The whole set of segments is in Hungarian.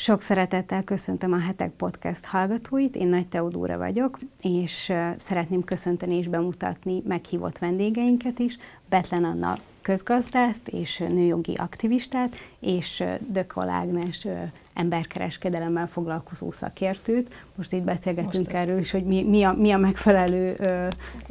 Sok szeretettel köszöntöm a Hetek Podcast hallgatóit, én Nagy Teodóra vagyok, és szeretném köszönteni és bemutatni meghívott vendégeinket is, Betlen Anna közgazdászt és nőjogi aktivistát, és Dökol Ágnes emberkereskedelemmel foglalkozó szakértőt. Most itt beszélgetünk Most erről is, hogy mi, mi, a, mi a megfelelő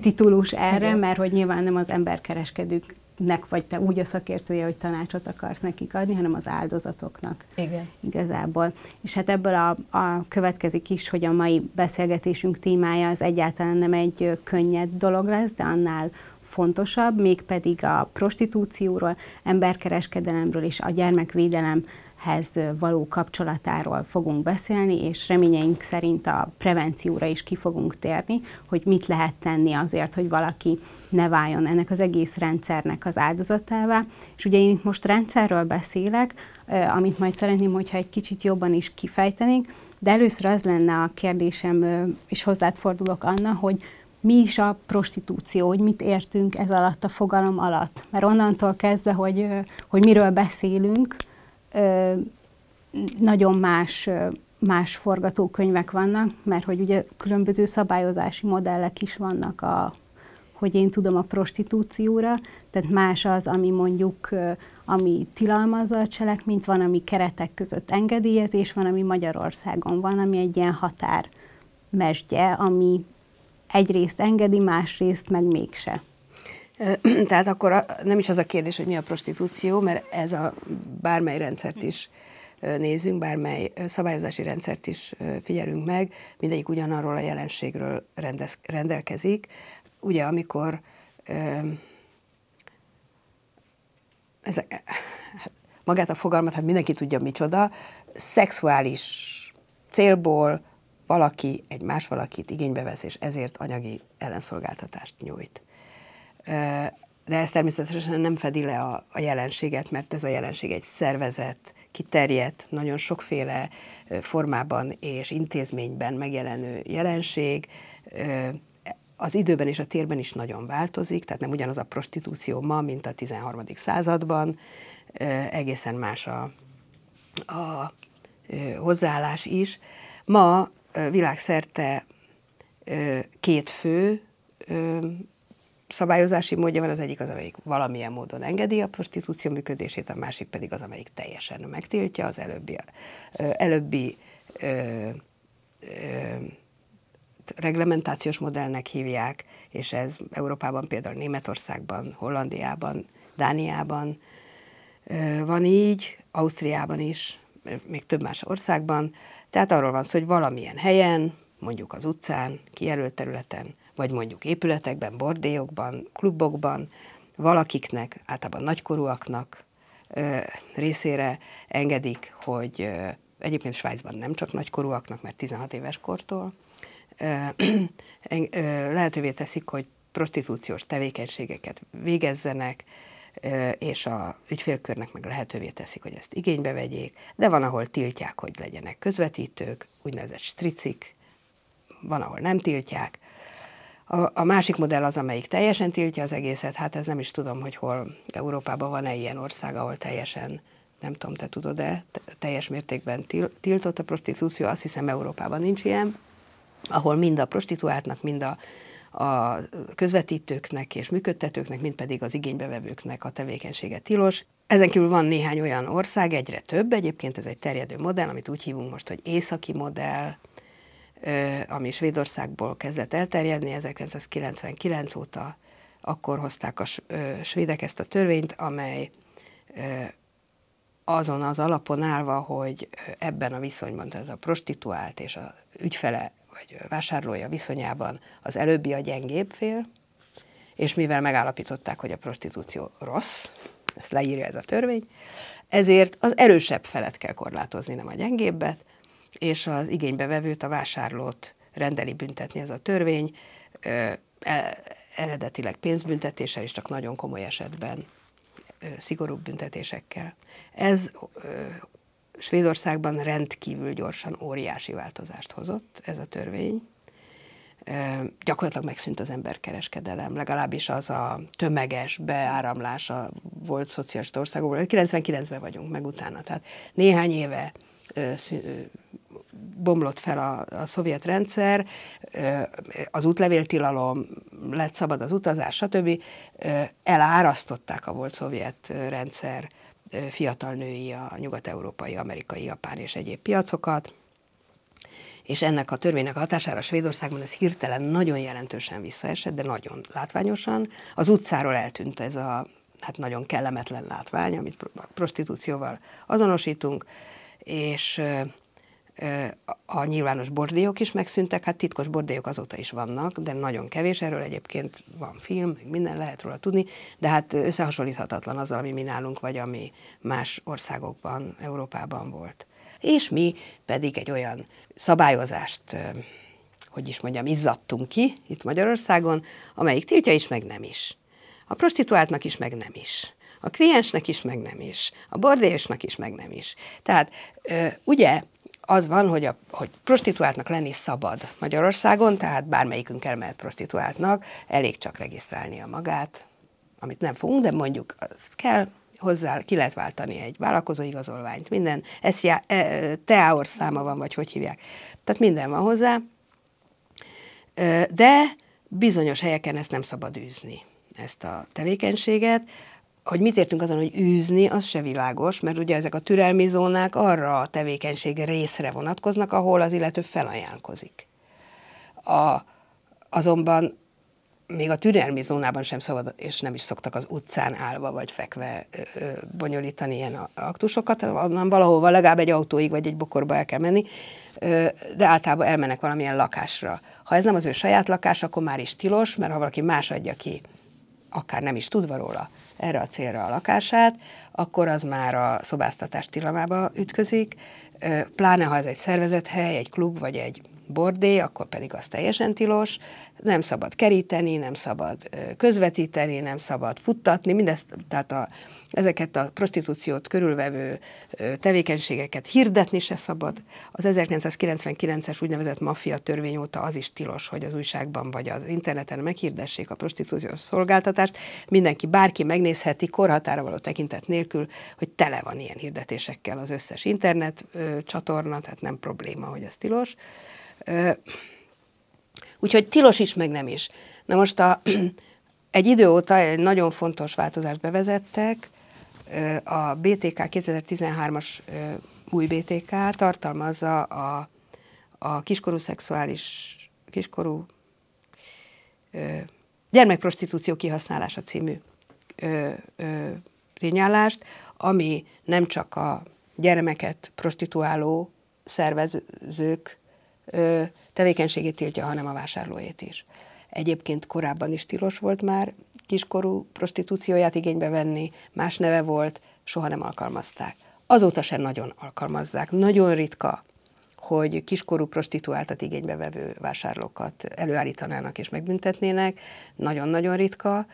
titulus erre, Igen. mert hogy nyilván nem az emberkereskedők nek vagy te úgy a szakértője, hogy tanácsot akarsz nekik adni, hanem az áldozatoknak. Igen. Igazából. És hát ebből a, a következik is, hogy a mai beszélgetésünk témája az egyáltalán nem egy könnyed dolog lesz, de annál fontosabb, mégpedig a prostitúcióról, emberkereskedelemről és a gyermekvédelem hez való kapcsolatáról fogunk beszélni, és reményeink szerint a prevencióra is ki fogunk térni, hogy mit lehet tenni azért, hogy valaki ne váljon ennek az egész rendszernek az áldozatává. És ugye én itt most rendszerről beszélek, amit majd szeretném, hogyha egy kicsit jobban is kifejtenénk, de először az lenne a kérdésem, és hozzád fordulok Anna, hogy mi is a prostitúció, hogy mit értünk ez alatt a fogalom alatt. Mert onnantól kezdve, hogy, hogy miről beszélünk, nagyon más, más forgatókönyvek vannak, mert hogy ugye különböző szabályozási modellek is vannak a, hogy én tudom a prostitúcióra, tehát más az, ami mondjuk, ami tilalmazza a cselekményt, van, ami keretek között engedélyezés, van, ami Magyarországon van, ami egy ilyen határ mesdje, ami egyrészt engedi, másrészt meg mégse. Tehát akkor nem is az a kérdés, hogy mi a prostitúció, mert ez a bármely rendszert is nézünk, bármely szabályozási rendszert is figyelünk meg, mindegyik ugyanarról a jelenségről rendez, rendelkezik. Ugye, amikor ez, magát a fogalmat, hát mindenki tudja micsoda, szexuális célból valaki egy más valakit igénybe vesz, és ezért anyagi ellenszolgáltatást nyújt de ez természetesen nem fedi le a, a jelenséget, mert ez a jelenség egy szervezet, kiterjedt, nagyon sokféle formában és intézményben megjelenő jelenség, az időben és a térben is nagyon változik, tehát nem ugyanaz a prostitúció ma, mint a 13. században, egészen más a, a hozzáállás is. Ma világszerte két fő szabályozási módja van, az egyik az, amelyik valamilyen módon engedi a prostitúció működését, a másik pedig az, amelyik teljesen megtiltja, az előbbi, előbbi ö, ö, reglementációs modellnek hívják, és ez Európában, például Németországban, Hollandiában, Dániában van így, Ausztriában is, még több más országban. Tehát arról van szó, hogy valamilyen helyen, mondjuk az utcán, kijelölt területen vagy mondjuk épületekben, bordélyokban, klubokban, valakiknek, általában nagykorúaknak ö, részére engedik, hogy ö, egyébként Svájcban nem csak nagykorúaknak, mert 16 éves kortól, ö, ö, lehetővé teszik, hogy prostitúciós tevékenységeket végezzenek, és a ügyfélkörnek meg lehetővé teszik, hogy ezt igénybe vegyék, de van, ahol tiltják, hogy legyenek közvetítők, úgynevezett stricik, van, ahol nem tiltják, a, a másik modell az, amelyik teljesen tiltja az egészet, hát ez nem is tudom, hogy hol Európában van-e ilyen ország, ahol teljesen, nem tudom, te tudod-e, teljes mértékben tiltott a prostitúció, azt hiszem Európában nincs ilyen, ahol mind a prostituáltnak, mind a, a közvetítőknek és működtetőknek, mind pedig az igénybevevőknek a tevékenysége tilos. Ezen kívül van néhány olyan ország, egyre több, egyébként ez egy terjedő modell, amit úgy hívunk most, hogy északi modell, ami Svédországból kezdett elterjedni, 1999 óta akkor hozták a svédek ezt a törvényt, amely azon az alapon állva, hogy ebben a viszonyban, tehát a prostituált és a ügyfele vagy vásárlója viszonyában az előbbi a gyengébb fél, és mivel megállapították, hogy a prostitúció rossz, ezt leírja ez a törvény, ezért az erősebb felet kell korlátozni, nem a gyengébbet, és az igénybevevőt, a vásárlót rendeli büntetni ez a törvény, eredetileg pénzbüntetéssel, és csak nagyon komoly esetben szigorúbb büntetésekkel. Ez Svédországban rendkívül gyorsan óriási változást hozott ez a törvény. Gyakorlatilag megszűnt az emberkereskedelem, legalábbis az a tömeges beáramlása volt szociális országokból. 99-ben vagyunk meg utána, tehát néhány éve bomlott fel a, a szovjet rendszer, az útlevéltilalom, lett szabad az utazás, stb. Elárasztották a volt szovjet rendszer fiatal női a nyugat-európai, amerikai, japán és egyéb piacokat, és ennek a törvénynek a hatására Svédországban ez hirtelen nagyon jelentősen visszaesett, de nagyon látványosan. Az utcáról eltűnt ez a hát nagyon kellemetlen látvány, amit prostitúcióval azonosítunk, és a nyilvános bordélyok is megszűntek, hát titkos bordélyok azóta is vannak, de nagyon kevés, erről egyébként van film, minden lehet róla tudni, de hát összehasonlíthatatlan azzal, ami mi nálunk, vagy ami más országokban, Európában volt. És mi pedig egy olyan szabályozást, hogy is mondjam, izzadtunk ki itt Magyarországon, amelyik tiltja is, meg nem is. A prostituáltnak is, meg nem is. A kliensnek is, meg nem is. A bordélyosnak is, meg nem is. Tehát ugye az van, hogy, a, hogy prostituáltnak lenni szabad Magyarországon, tehát bármelyikünk elmehet prostituáltnak, elég csak regisztrálnia magát, amit nem fogunk, de mondjuk kell, hozzá ki lehet váltani egy vállalkozóigazolványt, minden, SZIA, e, TEAOR száma van, vagy hogy hívják. Tehát minden van hozzá, de bizonyos helyeken ezt nem szabad űzni, ezt a tevékenységet hogy mit értünk azon, hogy űzni, az se világos, mert ugye ezek a türelmi zónák arra a tevékenység részre vonatkoznak, ahol az illető felajánlkozik. A, azonban még a türelmi zónában sem szabad, és nem is szoktak az utcán állva vagy fekve ö, ö, bonyolítani ilyen aktusokat, onnan valahova legalább egy autóig vagy egy bokorba el kell menni, ö, de általában elmennek valamilyen lakásra. Ha ez nem az ő saját lakás, akkor már is tilos, mert ha valaki más adja ki akár nem is tudva róla erre a célra a lakását, akkor az már a szobáztatás tilamába ütközik, pláne ha ez egy szervezethely, egy klub vagy egy bordé, akkor pedig az teljesen tilos, nem szabad keríteni, nem szabad közvetíteni, nem szabad futtatni, mindezt, tehát a, ezeket a prostitúciót körülvevő tevékenységeket hirdetni se szabad. Az 1999-es úgynevezett maffia törvény óta az is tilos, hogy az újságban vagy az interneten meghirdessék a prostitúciós szolgáltatást. Mindenki, bárki megnézheti korhatára való tekintet nélkül, hogy tele van ilyen hirdetésekkel az összes internet csatorna, tehát nem probléma, hogy ez tilos. Úgyhogy tilos is, meg nem is. Na most a, egy idő óta egy nagyon fontos változást bevezettek, a BTK 2013-as új BTK tartalmazza a, a kiskorú szexuális, kiskorú gyermekprostitúció kihasználása című tényállást, ami nem csak a gyermeket prostituáló szervezők tevékenységét tiltja, hanem a vásárlóét is. Egyébként korábban is tilos volt már kiskorú prostitúcióját igénybe venni, más neve volt, soha nem alkalmazták. Azóta sem nagyon alkalmazzák. Nagyon ritka, hogy kiskorú prostituáltat igénybe vevő vásárlókat előállítanának és megbüntetnének. Nagyon-nagyon ritka.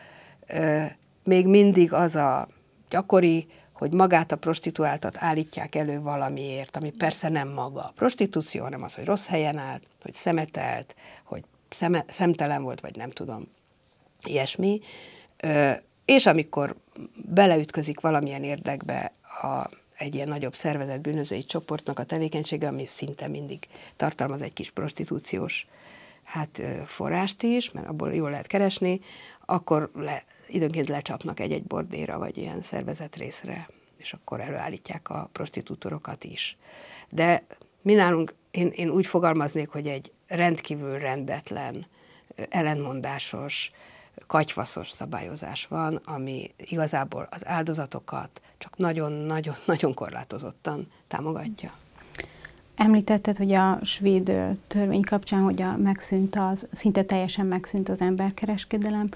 Még mindig az a gyakori, hogy magát a prostituáltat állítják elő valamiért, ami persze nem maga a prostitúció, hanem az, hogy rossz helyen állt, hogy szemetelt, hogy szeme, szemtelen volt, vagy nem tudom, ilyesmi. És amikor beleütközik valamilyen érdekbe a, egy ilyen nagyobb szervezet bűnözői csoportnak a tevékenysége, ami szinte mindig tartalmaz egy kis prostitúciós hát forrást is, mert abból jól lehet keresni, akkor le, időnként lecsapnak egy-egy bordéra, vagy ilyen szervezet részre, és akkor előállítják a prostitútorokat is. De mi nálunk, én, én úgy fogalmaznék, hogy egy rendkívül rendetlen, ellentmondásos, katyvaszos szabályozás van, ami igazából az áldozatokat csak nagyon-nagyon-nagyon korlátozottan támogatja. Említetted, hogy a svéd törvény kapcsán, hogy a megszűnt az, szinte teljesen megszűnt az emberkereskedelem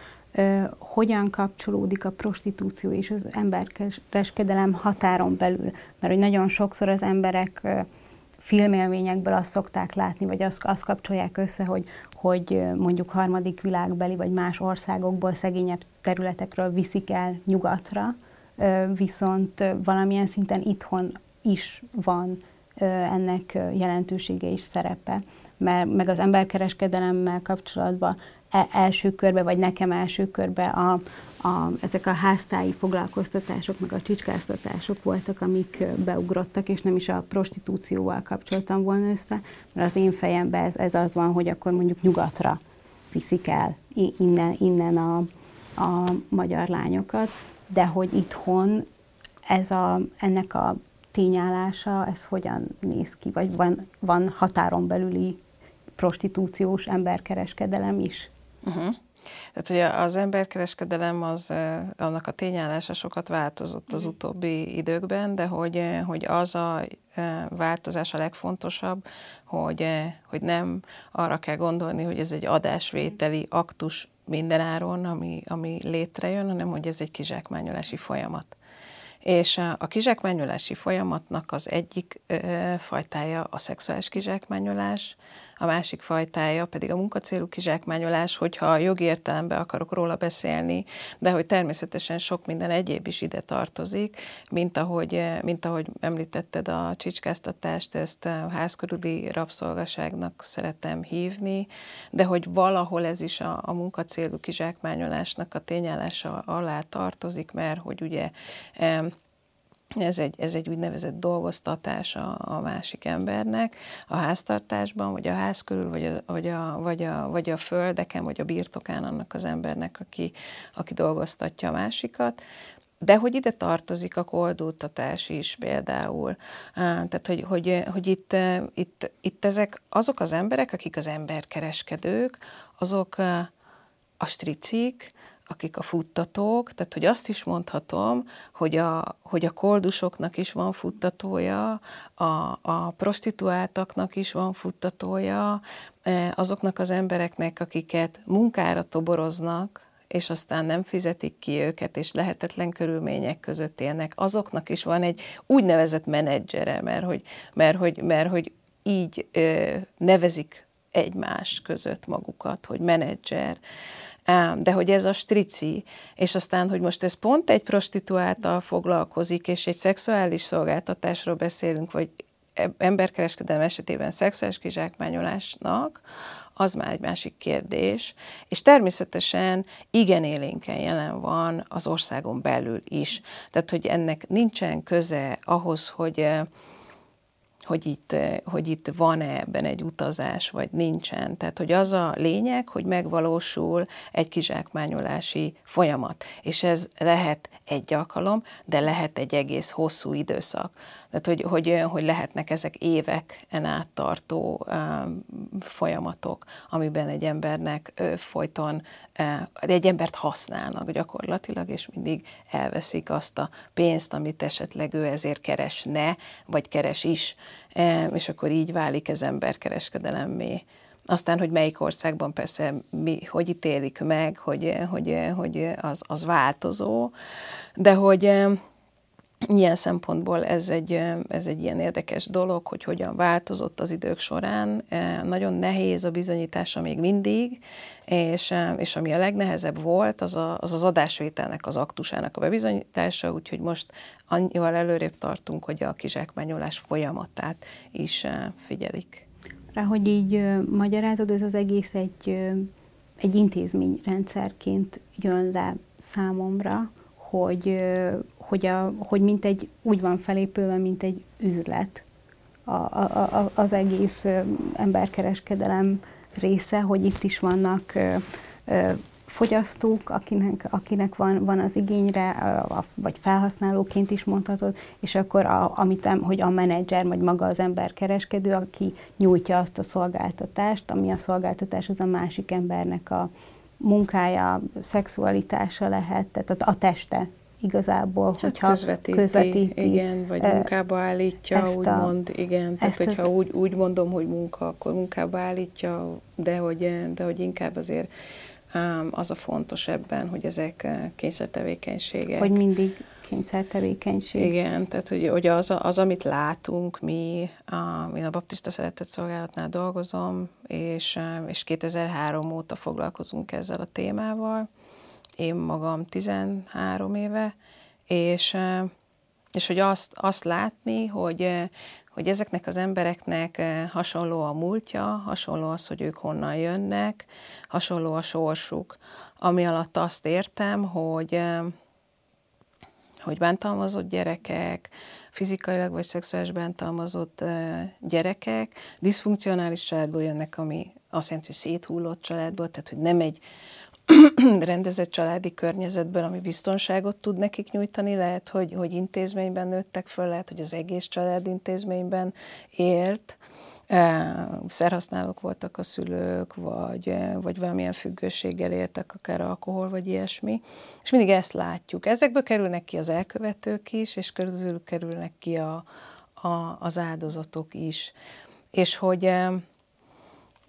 hogyan kapcsolódik a prostitúció és az emberkereskedelem határon belül. Mert hogy nagyon sokszor az emberek filmélményekből azt szokták látni, vagy azt, azt kapcsolják össze, hogy, hogy mondjuk harmadik világbeli vagy más országokból, szegényebb területekről viszik el nyugatra, viszont valamilyen szinten itthon is van ennek jelentősége és szerepe mert meg az emberkereskedelemmel kapcsolatban első körbe, vagy nekem első körbe a, a, ezek a háztáji foglalkoztatások, meg a csicskáztatások voltak, amik beugrottak, és nem is a prostitúcióval kapcsoltam volna össze, mert az én fejemben ez, ez az van, hogy akkor mondjuk nyugatra viszik el innen, innen a, a magyar lányokat, de hogy itthon ez a, ennek a tényállása, ez hogyan néz ki, vagy van, van határon belüli prostitúciós emberkereskedelem is? Uh-huh. Tehát ugye az emberkereskedelem, az, annak a tényállása sokat változott az utóbbi időkben, de hogy, hogy az a változás a legfontosabb, hogy, hogy nem arra kell gondolni, hogy ez egy adásvételi aktus mindenáron, ami, ami létrejön, hanem hogy ez egy kizsákmányolási folyamat. És a kizsákmányolási folyamatnak az egyik fajtája a szexuális kizsákmányolás, a másik fajtája pedig a munkacélú kizsákmányolás, hogyha jogi értelemben akarok róla beszélni, de hogy természetesen sok minden egyéb is ide tartozik, mint ahogy, mint ahogy említetted a csicskáztatást, ezt a házkörüli rabszolgaságnak szeretem hívni, de hogy valahol ez is a, a munkacélú kizsákmányolásnak a tényállása alá tartozik, mert hogy ugye ez egy, ez egy úgynevezett dolgoztatás a, a másik embernek a háztartásban, vagy a ház körül, vagy a, vagy, a, vagy, a, vagy a földeken, vagy a birtokán annak az embernek, aki, aki dolgoztatja a másikat. De hogy ide tartozik a koldultatás is például. Tehát, hogy, hogy, hogy itt, itt, itt ezek azok az emberek, akik az emberkereskedők, azok a stricik, akik a futtatók, tehát hogy azt is mondhatom, hogy a, hogy a koldusoknak is van futtatója, a, a prostituáltaknak is van futtatója, e, azoknak az embereknek, akiket munkára toboroznak, és aztán nem fizetik ki őket, és lehetetlen körülmények között élnek, azoknak is van egy úgynevezett menedzsere, mert hogy, mert hogy, mert hogy így ö, nevezik egymás között magukat, hogy menedzser de hogy ez a strici, és aztán, hogy most ez pont egy prostituáltal foglalkozik, és egy szexuális szolgáltatásról beszélünk, vagy emberkereskedelem esetében szexuális kizsákmányolásnak, az már egy másik kérdés, és természetesen igen élénken jelen van az országon belül is. Tehát, hogy ennek nincsen köze ahhoz, hogy hogy itt, eh, hogy itt van-e ebben egy utazás, vagy nincsen. Tehát, hogy az a lényeg, hogy megvalósul egy kizsákmányolási folyamat. És ez lehet egy alkalom, de lehet egy egész hosszú időszak. Tehát, hogy, hogy, hogy lehetnek ezek éveken át tartó folyamatok, amiben egy embernek uh, folyton, uh, egy embert használnak gyakorlatilag, és mindig elveszik azt a pénzt, amit esetleg ő ezért keresne, vagy keres is, um, és akkor így válik ez emberkereskedelemmé. Aztán, hogy melyik országban persze mi, hogy ítélik meg, hogy, hogy, hogy az, az változó, de hogy Ilyen szempontból ez egy, ez egy ilyen érdekes dolog, hogy hogyan változott az idők során. Nagyon nehéz a bizonyítása még mindig, és, és ami a legnehezebb volt, az, a, az az adásvételnek, az aktusának a bebizonyítása, úgyhogy most annyival előrébb tartunk, hogy a kizsákmányolás folyamatát is figyelik. Rá, hogy így magyarázod, ez az egész egy, egy intézményrendszerként jön le számomra, hogy hogy, a, hogy mint egy, úgy van felépülve, mint egy üzlet a, a, a, az egész emberkereskedelem része, hogy itt is vannak ö, ö, fogyasztók, akinek, akinek van, van az igényre, vagy felhasználóként is mondhatod, és akkor a, amit, hogy a menedzser, vagy maga az emberkereskedő, aki nyújtja azt a szolgáltatást, ami a szolgáltatás az a másik embernek a munkája, szexualitása lehet, tehát a, a teste igazából, hát hogyha közvetíti, közvetíti. Igen, vagy munkába állítja, úgymond, igen. Tehát, hogyha az... úgy, úgy mondom, hogy munka, akkor munkába állítja, de hogy, de hogy inkább azért az a fontos ebben, hogy ezek kényszertevékenységek. Hogy mindig kényszertevékenység. Igen, tehát hogy, hogy az, az, amit látunk, mi, a, én a Baptista Szeretett Szolgálatnál dolgozom, és, és 2003 óta foglalkozunk ezzel a témával, én magam 13 éve, és, és hogy azt, azt látni, hogy, hogy ezeknek az embereknek hasonló a múltja, hasonló az, hogy ők honnan jönnek, hasonló a sorsuk, ami alatt azt értem, hogy hogy bántalmazott gyerekek, fizikailag vagy szexuális bántalmazott gyerekek, diszfunkcionális családból jönnek, ami azt jelenti, hogy széthullott családból, tehát hogy nem egy rendezett családi környezetből, ami biztonságot tud nekik nyújtani, lehet, hogy, hogy intézményben nőttek föl, lehet, hogy az egész család intézményben élt, szerhasználók voltak a szülők, vagy, vagy valamilyen függőséggel éltek, akár alkohol, vagy ilyesmi. És mindig ezt látjuk. Ezekből kerülnek ki az elkövetők is, és közülük kerülnek ki a, a, az áldozatok is. És hogy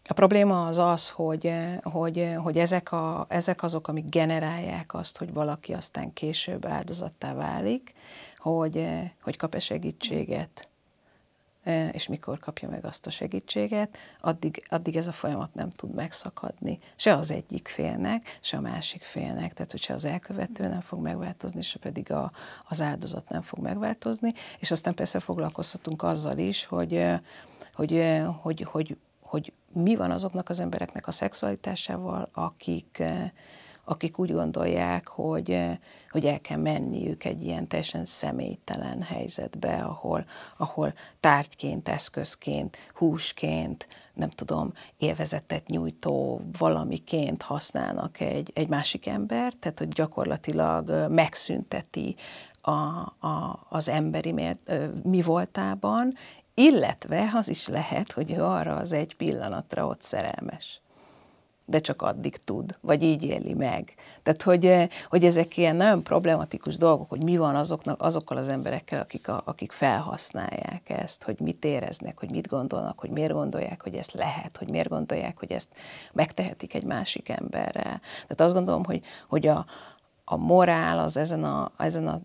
a probléma az az, hogy, hogy, hogy ezek, a, ezek azok, amik generálják azt, hogy valaki aztán később áldozattá válik, hogy, hogy kap-e segítséget, és mikor kapja meg azt a segítséget, addig, addig ez a folyamat nem tud megszakadni. Se az egyik félnek, se a másik félnek. Tehát, hogyha az elkövető nem fog megváltozni, se pedig a, az áldozat nem fog megváltozni. És aztán persze foglalkozhatunk azzal is, hogy, hogy, hogy, hogy, hogy mi van azoknak az embereknek a szexualitásával, akik, akik úgy gondolják, hogy, hogy el kell menniük egy ilyen teljesen személytelen helyzetbe, ahol, ahol tárgyként, eszközként, húsként, nem tudom, élvezetet nyújtó valamiként használnak egy, egy másik ember, tehát hogy gyakorlatilag megszünteti a, a, az emberi mi voltában, illetve az is lehet, hogy ő arra az egy pillanatra ott szerelmes de csak addig tud, vagy így éli meg. Tehát, hogy, eh, hogy ezek ilyen nagyon problematikus dolgok, hogy mi van azoknak, azokkal az emberekkel, akik, a, akik felhasználják ezt, hogy mit éreznek, hogy mit gondolnak, hogy miért gondolják, hogy ezt lehet, hogy miért gondolják, hogy ezt megtehetik egy másik emberrel. Tehát azt gondolom, hogy, hogy a, a morál az ezen a, ezen a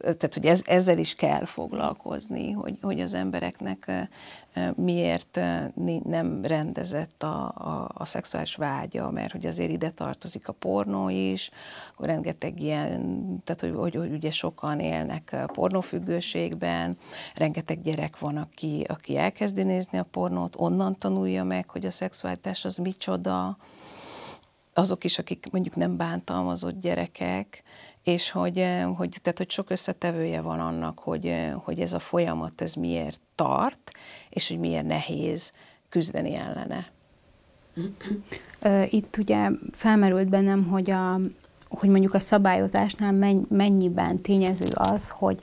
tehát hogy ez, ezzel is kell foglalkozni, hogy, hogy az embereknek miért nem rendezett a, a, a szexuális vágya, mert hogy azért ide tartozik a pornó is, akkor rengeteg ilyen, tehát hogy, hogy, hogy ugye sokan élnek pornófüggőségben, rengeteg gyerek van, aki, aki elkezdi nézni a pornót, onnan tanulja meg, hogy a szexualitás az micsoda, azok is, akik mondjuk nem bántalmazott gyerekek, és hogy, eh, hogy, tehát, hogy sok összetevője van annak, hogy, eh, hogy ez a folyamat ez miért tart, és hogy miért nehéz küzdeni ellene. Itt ugye felmerült bennem, hogy, a, hogy mondjuk a szabályozásnál mennyiben tényező az, hogy,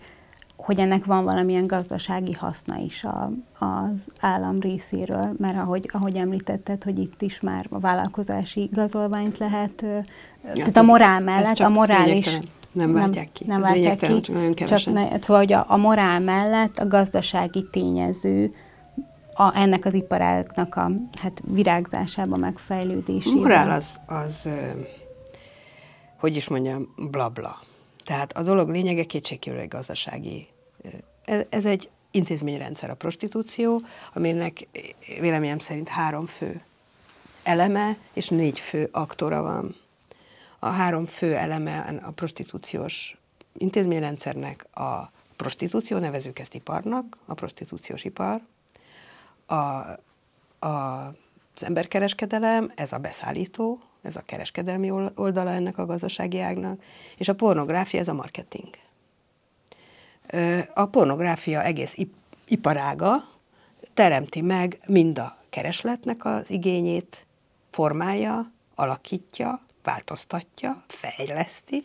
hogy ennek van valamilyen gazdasági haszna is a, az állam részéről, mert ahogy, ahogy említetted, hogy itt is már a vállalkozási igazolványt lehet, ja, tehát a morál mellett, a morális... Nem váltják ki. Nem, nem váltják ki, csak nagyon kevesen. Csak ne, szóval, hogy a, a morál mellett a gazdasági tényező a, ennek az iparágnak a hát, virágzásába, megfejlődésében. A morál az, az, hogy is mondjam, blabla. Bla. Tehát a dolog lényege kétségkívül egy gazdasági. Ez, egy intézményrendszer a prostitúció, aminek véleményem szerint három fő eleme és négy fő aktora van. A három fő eleme a prostitúciós intézményrendszernek a prostitúció, nevezük ezt iparnak, a prostitúciós ipar, a, a, az emberkereskedelem, ez a beszállító, ez a kereskedelmi oldala ennek a gazdasági ágnak, és a pornográfia, ez a marketing. A pornográfia egész iparága teremti meg mind a keresletnek az igényét, formálja, alakítja, változtatja, fejleszti,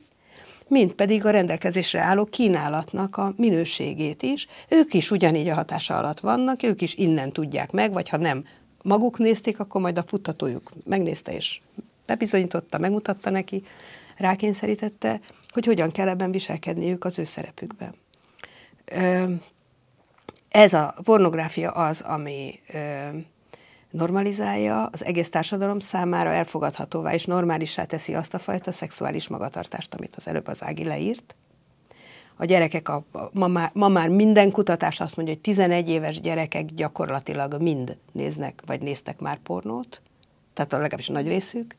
mint pedig a rendelkezésre álló kínálatnak a minőségét is. Ők is ugyanígy a hatása alatt vannak, ők is innen tudják meg, vagy ha nem maguk nézték, akkor majd a futtatójuk megnézte és bebizonyította, megmutatta neki, rákényszerítette, hogy hogyan kell ebben viselkedniük az ő szerepükben. Ez a pornográfia az, ami normalizálja, az egész társadalom számára elfogadhatóvá és normálissá teszi azt a fajta szexuális magatartást, amit az előbb az Ági leírt. A gyerekek, a, ma, már, ma már minden kutatás azt mondja, hogy 11 éves gyerekek gyakorlatilag mind néznek, vagy néztek már pornót, tehát a legalábbis nagy részük.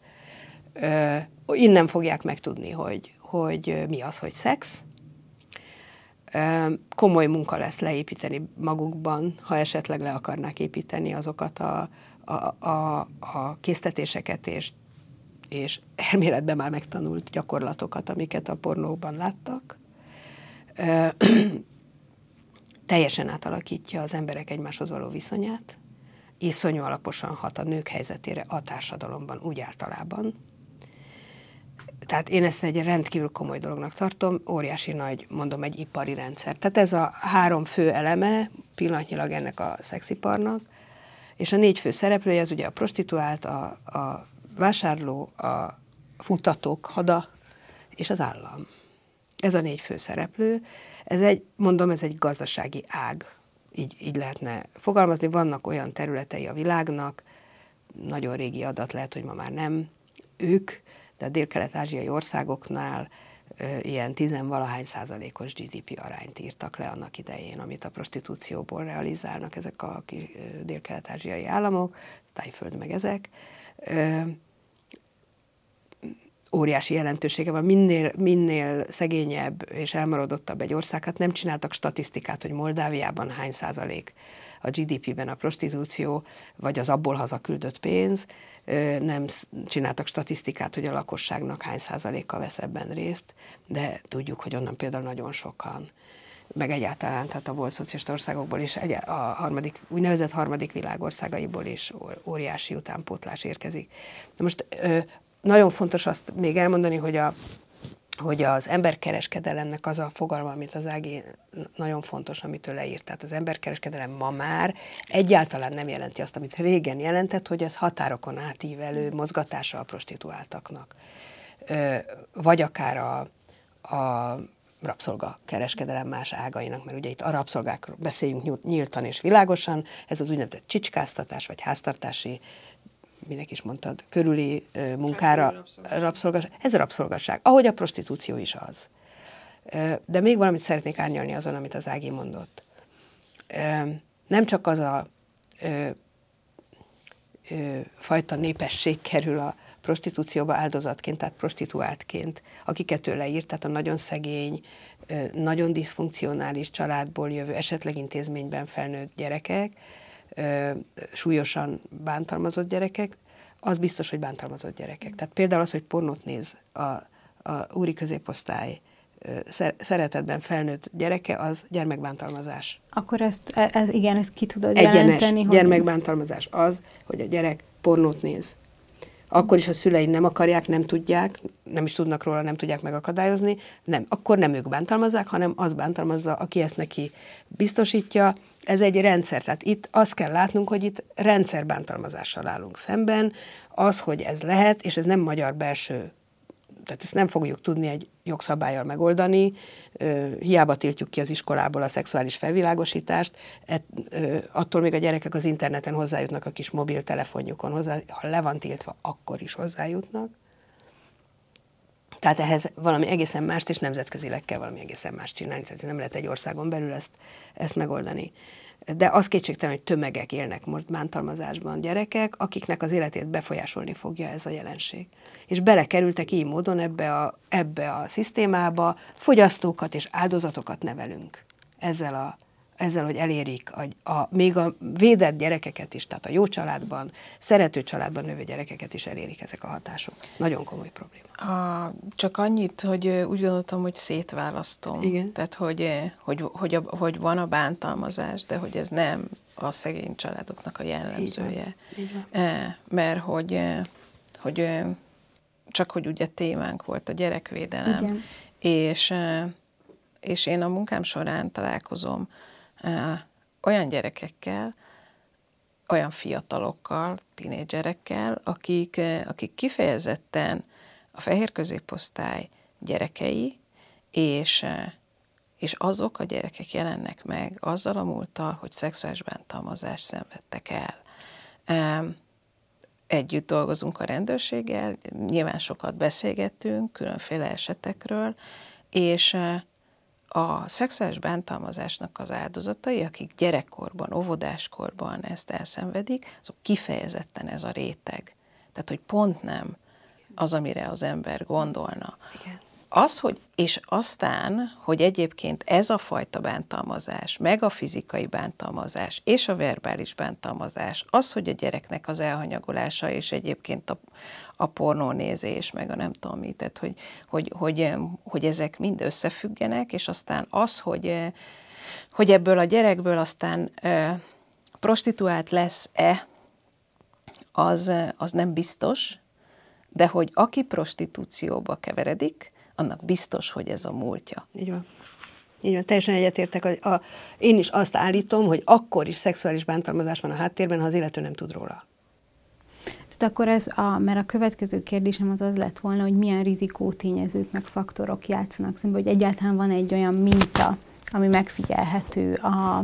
Ö, innen fogják megtudni, hogy, hogy mi az, hogy szex. Komoly munka lesz leépíteni magukban, ha esetleg le akarnák építeni azokat a, a, a, a késztetéseket és, és elméletben már megtanult gyakorlatokat, amiket a pornóban láttak. Teljesen átalakítja az emberek egymáshoz való viszonyát, iszonyú alaposan hat a nők helyzetére a társadalomban úgy általában, tehát én ezt egy rendkívül komoly dolognak tartom, óriási nagy, mondom, egy ipari rendszer. Tehát ez a három fő eleme pillanatnyilag ennek a szexiparnak, és a négy fő szereplője, az ugye a prostituált, a, a vásárló, a futatók hada és az állam. Ez a négy fő szereplő. Ez egy, mondom, ez egy gazdasági ág, így, így lehetne fogalmazni. Vannak olyan területei a világnak, nagyon régi adat lehet, hogy ma már nem, ők a dél-kelet-ázsiai országoknál ilyen tizenvalahány százalékos GDP arányt írtak le annak idején, amit a prostitúcióból realizálnak ezek a dél-kelet-ázsiai államok, Tájföld meg ezek. Óriási jelentősége van, minél, minél szegényebb és elmaradottabb egy ország, hát nem csináltak statisztikát, hogy Moldáviában hány százalék a GDP-ben a prostitúció, vagy az abból hazaküldött pénz, nem csináltak statisztikát, hogy a lakosságnak hány százaléka vesz ebben részt, de tudjuk, hogy onnan például nagyon sokan meg egyáltalán, tehát a volt szocialista országokból is, a harmadik, úgynevezett harmadik világországaiból is óriási utánpótlás érkezik. De most nagyon fontos azt még elmondani, hogy a hogy az emberkereskedelemnek az a fogalma, amit az Ági nagyon fontos, amit ő leírt. Tehát az emberkereskedelem ma már egyáltalán nem jelenti azt, amit régen jelentett, hogy ez határokon átívelő mozgatása a prostituáltaknak. Vagy akár a, a rabszolga kereskedelem más ágainak, mert ugye itt a rabszolgákról beszéljünk nyíltan és világosan, ez az úgynevezett csicskáztatás vagy háztartási minek is mondtad, körüli munkára rabszolgaság. Ez rabszolgaság, ahogy a prostitúció is az. De még valamit szeretnék árnyalni azon, amit az Ági mondott. Nem csak az a fajta népesség kerül a prostitúcióba áldozatként, tehát prostituáltként, akiket ő leírt, tehát a nagyon szegény, nagyon diszfunkcionális családból jövő, esetleg intézményben felnőtt gyerekek, súlyosan bántalmazott gyerekek, az biztos, hogy bántalmazott gyerekek. Tehát például az, hogy pornót néz a, a úri középosztály szeretetben felnőtt gyereke, az gyermekbántalmazás. Akkor ezt, e, ez, igen, ezt ki tudod Egyenes jelenteni? gyermekbántalmazás az, hogy a gyerek pornót néz akkor is a szülei nem akarják, nem tudják, nem is tudnak róla, nem tudják megakadályozni, nem, akkor nem ők bántalmazzák, hanem az bántalmazza, aki ezt neki biztosítja. Ez egy rendszer, tehát itt azt kell látnunk, hogy itt rendszerbántalmazással állunk szemben, az, hogy ez lehet, és ez nem magyar belső tehát ezt nem fogjuk tudni egy jogszabályjal megoldani, hiába tiltjuk ki az iskolából a szexuális felvilágosítást, attól még a gyerekek az interneten hozzájutnak a kis mobiltelefonjukon, hozzá, ha le van tiltva, akkor is hozzájutnak. Tehát ehhez valami egészen mást, és nemzetközileg kell valami egészen mást csinálni, tehát nem lehet egy országon belül ezt, ezt megoldani de az kétségtelen, hogy tömegek élnek most bántalmazásban gyerekek, akiknek az életét befolyásolni fogja ez a jelenség. És belekerültek így módon ebbe a, ebbe a szisztémába, fogyasztókat és áldozatokat nevelünk ezzel a ezzel, hogy elérik a, a, még a védett gyerekeket is, tehát a jó családban, szerető családban növő gyerekeket is elérik ezek a hatások. Nagyon komoly probléma. A, csak annyit, hogy úgy gondoltam, hogy szétválasztom. Igen. Tehát, hogy, hogy, hogy, a, hogy van a bántalmazás, de hogy ez nem a szegény családoknak a jellemzője. Van. E, mert hogy, hogy csak hogy ugye témánk volt a gyerekvédelem, Igen. és és én a munkám során találkozom olyan gyerekekkel, olyan fiatalokkal, tinédzserekkel, akik, akik kifejezetten a fehér középosztály gyerekei, és, és azok a gyerekek jelennek meg azzal a múlttal, hogy szexuális bántalmazást szenvedtek el. Együtt dolgozunk a rendőrséggel, nyilván sokat beszélgettünk különféle esetekről, és a szexuális bántalmazásnak az áldozatai, akik gyerekkorban, óvodáskorban ezt elszenvedik, azok kifejezetten ez a réteg. Tehát, hogy pont nem az, amire az ember gondolna. Igen. Az, hogy, és aztán, hogy egyébként ez a fajta bántalmazás, meg a fizikai bántalmazás, és a verbális bántalmazás, az, hogy a gyereknek az elhanyagolása, és egyébként a, a pornónézés, meg a nem tudom mit, tehát hogy, hogy, hogy, hogy ezek mind összefüggenek, és aztán az, hogy, hogy ebből a gyerekből aztán prostituált lesz-e, az, az nem biztos, de hogy aki prostitúcióba keveredik, annak biztos, hogy ez a múltja. Így van. Így van, teljesen egyetértek. A, a, én is azt állítom, hogy akkor is szexuális bántalmazás van a háttérben, ha az illető nem tud róla. Tehát akkor ez a, mert a következő kérdésem az az lett volna, hogy milyen rizikó tényezők meg faktorok játszanak szembe, hogy egyáltalán van egy olyan minta, ami megfigyelhető a,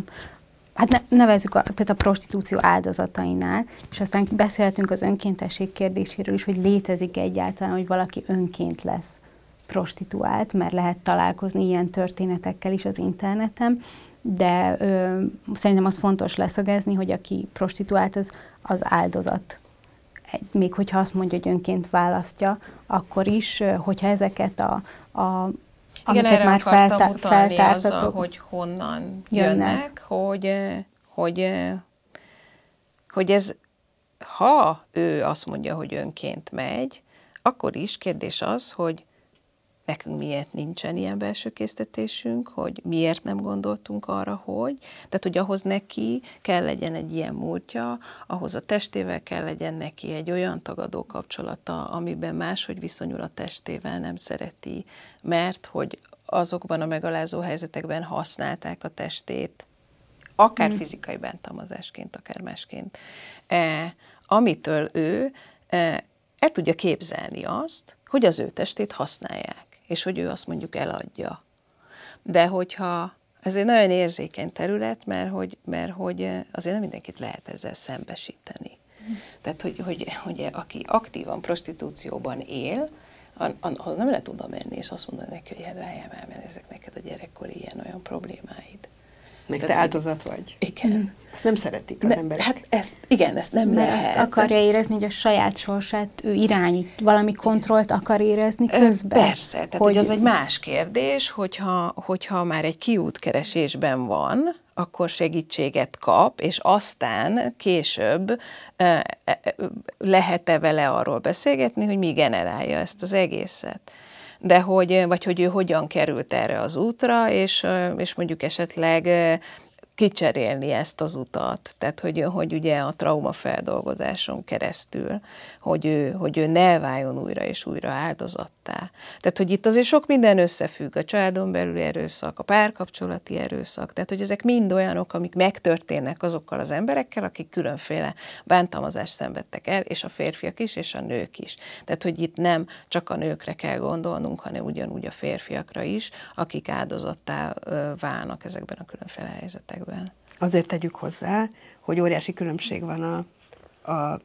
hát ne, nevezzük a, tehát a prostitúció áldozatainál, és aztán beszélhetünk az önkéntesség kérdéséről is, hogy létezik egyáltalán, hogy valaki önként lesz prostituált, mert lehet találkozni ilyen történetekkel is az interneten, de ö, szerintem az fontos leszögezni, hogy aki prostituált, az, az áldozat. Még hogyha azt mondja, hogy önként választja, akkor is, hogyha ezeket a, a igen, erre már feltá- utalni azzal, hogy honnan jönnek, jönnek hogy, hogy, hogy ez, ha ő azt mondja, hogy önként megy, akkor is kérdés az, hogy nekünk miért nincsen ilyen belső késztetésünk, hogy miért nem gondoltunk arra, hogy. Tehát, hogy ahhoz neki kell legyen egy ilyen múltja, ahhoz a testével kell legyen neki egy olyan tagadó kapcsolata, amiben máshogy viszonyul a testével, nem szereti, mert hogy azokban a megalázó helyzetekben használták a testét, akár mm. fizikai bántalmazásként, akár másként, e, amitől ő e, el tudja képzelni azt, hogy az ő testét használják és hogy ő azt mondjuk eladja. De hogyha ez egy nagyon érzékeny terület, mert hogy, mert hogy azért nem mindenkit lehet ezzel szembesíteni. Tehát, hogy, hogy, hogy aki aktívan prostitúcióban él, ahhoz nem lehet tudom menni, és azt mondani neki, hogy hát mert ezek neked a gyerekkori ilyen-olyan problémáid. Meg te áldozat vagy. Igen. Mm. Ezt nem szeretik az ne, emberek. Hát ezt, igen, ezt nem Mert lehet. Azt akarja érezni, hogy a saját sorsát ő irányít, valami kontrollt akar érezni közben. Persze, tehát hogy, hogy az egy más kérdés, hogyha, hogyha már egy kiútkeresésben van, akkor segítséget kap, és aztán később lehet-e vele arról beszélgetni, hogy mi generálja ezt az egészet de hogy, vagy hogy ő hogyan került erre az útra, és, és mondjuk esetleg kicserélni ezt az utat, tehát hogy, hogy ugye a traumafeldolgozáson keresztül, hogy ő, hogy ő ne váljon újra és újra áldozattá. Tehát, hogy itt azért sok minden összefügg, a családon belüli erőszak, a párkapcsolati erőszak, tehát, hogy ezek mind olyanok, amik megtörténnek azokkal az emberekkel, akik különféle bántalmazást szenvedtek el, és a férfiak is, és a nők is. Tehát, hogy itt nem csak a nőkre kell gondolnunk, hanem ugyanúgy a férfiakra is, akik áldozattá válnak ezekben a különféle helyzetekben években. Azért tegyük hozzá, hogy óriási különbség van a, a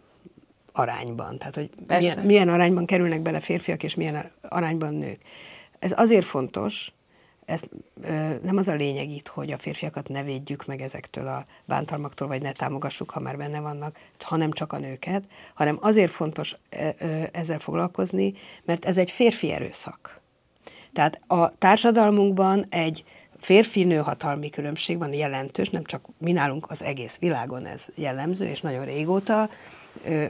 arányban. Tehát, hogy milyen, milyen arányban kerülnek bele férfiak, és milyen arányban nők. Ez azért fontos, ez ö, nem az a lényeg itt, hogy a férfiakat ne védjük meg ezektől a bántalmaktól, vagy ne támogassuk, ha már benne vannak, hanem csak a nőket, hanem azért fontos ö, ö, ezzel foglalkozni, mert ez egy férfi erőszak. Tehát a társadalmunkban egy férfi-nő hatalmi különbség van, jelentős, nem csak mi nálunk az egész világon ez jellemző, és nagyon régóta,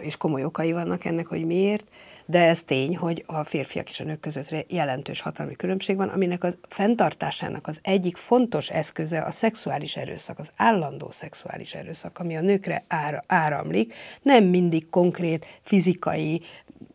és komoly okai vannak ennek, hogy miért, de ez tény, hogy a férfiak és a nők között jelentős hatalmi különbség van, aminek a fenntartásának az egyik fontos eszköze a szexuális erőszak, az állandó szexuális erőszak, ami a nőkre áramlik, nem mindig konkrét fizikai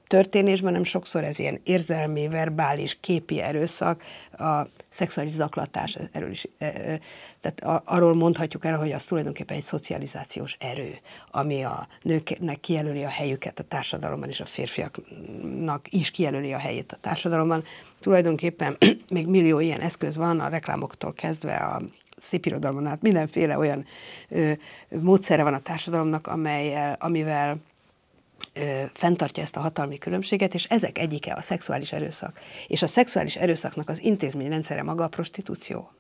történésben, hanem sokszor ez ilyen érzelmi, verbális, képi erőszak, a szexuális zaklatás, erről is, e, e, tehát arról mondhatjuk el, hogy az tulajdonképpen egy szocializációs erő, ami a nőknek kijelöli a helyüket a társadalomban, és a férfiaknak is kijelöli a helyét a társadalomban. Tulajdonképpen még millió ilyen eszköz van, a reklámoktól kezdve a szépirodalmon át mindenféle olyan ö, módszere van a társadalomnak, amelyel, amivel ö, fenntartja ezt a hatalmi különbséget, és ezek egyike a szexuális erőszak. És a szexuális erőszaknak az intézményrendszere maga a prostitúció,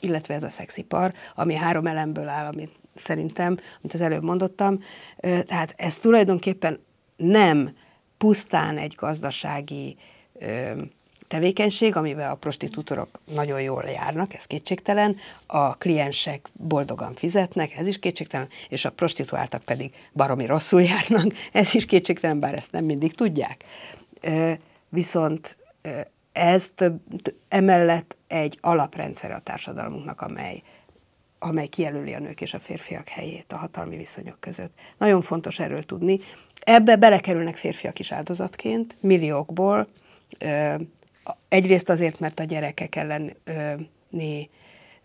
illetve ez a szexipar, ami három elemből áll, amit szerintem, amit az előbb mondottam. Ö, tehát ez tulajdonképpen nem pusztán egy gazdasági ö, tevékenység, amivel a prostitútorok nagyon jól járnak, ez kétségtelen, a kliensek boldogan fizetnek, ez is kétségtelen, és a prostituáltak pedig baromi rosszul járnak, ez is kétségtelen, bár ezt nem mindig tudják. Viszont ez több, emellett egy alaprendszer a társadalmunknak, amely, amely kijelöli a nők és a férfiak helyét a hatalmi viszonyok között. Nagyon fontos erről tudni. Ebbe belekerülnek férfiak is áldozatként, milliókból, egyrészt azért, mert a gyerekek ellen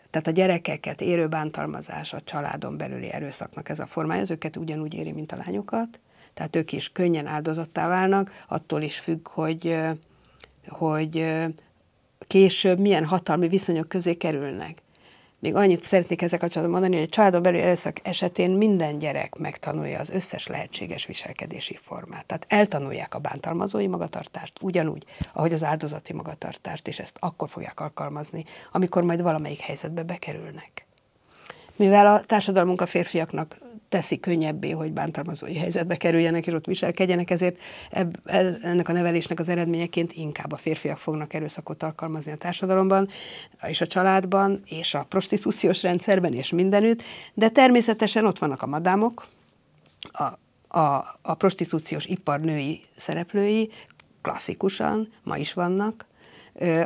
tehát a gyerekeket érő bántalmazás a családon belüli erőszaknak ez a formája, az őket ugyanúgy éri, mint a lányokat, tehát ők is könnyen áldozattá válnak, attól is függ, hogy, hogy később milyen hatalmi viszonyok közé kerülnek. Még annyit szeretnék ezzel kapcsolatban mondani, hogy a családon belül erőszak esetén minden gyerek megtanulja az összes lehetséges viselkedési formát. Tehát eltanulják a bántalmazói magatartást, ugyanúgy, ahogy az áldozati magatartást, és ezt akkor fogják alkalmazni, amikor majd valamelyik helyzetbe bekerülnek. Mivel a társadalmunk a férfiaknak teszi könnyebbé, hogy bántalmazói helyzetbe kerüljenek és ott viselkedjenek, ezért ebb, ennek a nevelésnek az eredményeként inkább a férfiak fognak erőszakot alkalmazni a társadalomban, és a családban, és a prostitúciós rendszerben, és mindenütt, de természetesen ott vannak a madámok, a, a, a prostitúciós ipar női szereplői, klasszikusan, ma is vannak,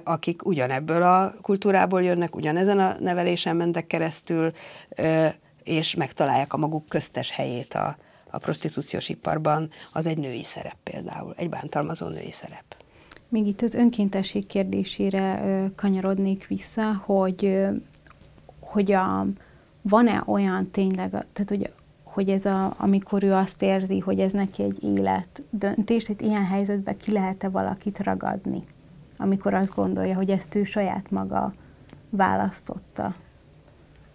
akik ugyanebből a kultúrából jönnek, ugyanezen a nevelésen mentek keresztül, és megtalálják a maguk köztes helyét a, a prostitúciós iparban, az egy női szerep például, egy bántalmazó női szerep. Még itt az önkéntesség kérdésére ö, kanyarodnék vissza, hogy, hogy a, van-e olyan tényleg, tehát hogy, hogy ez a, amikor ő azt érzi, hogy ez neki egy élet döntés, tehát ilyen helyzetben ki lehet-e valakit ragadni, amikor azt gondolja, hogy ezt ő saját maga választotta?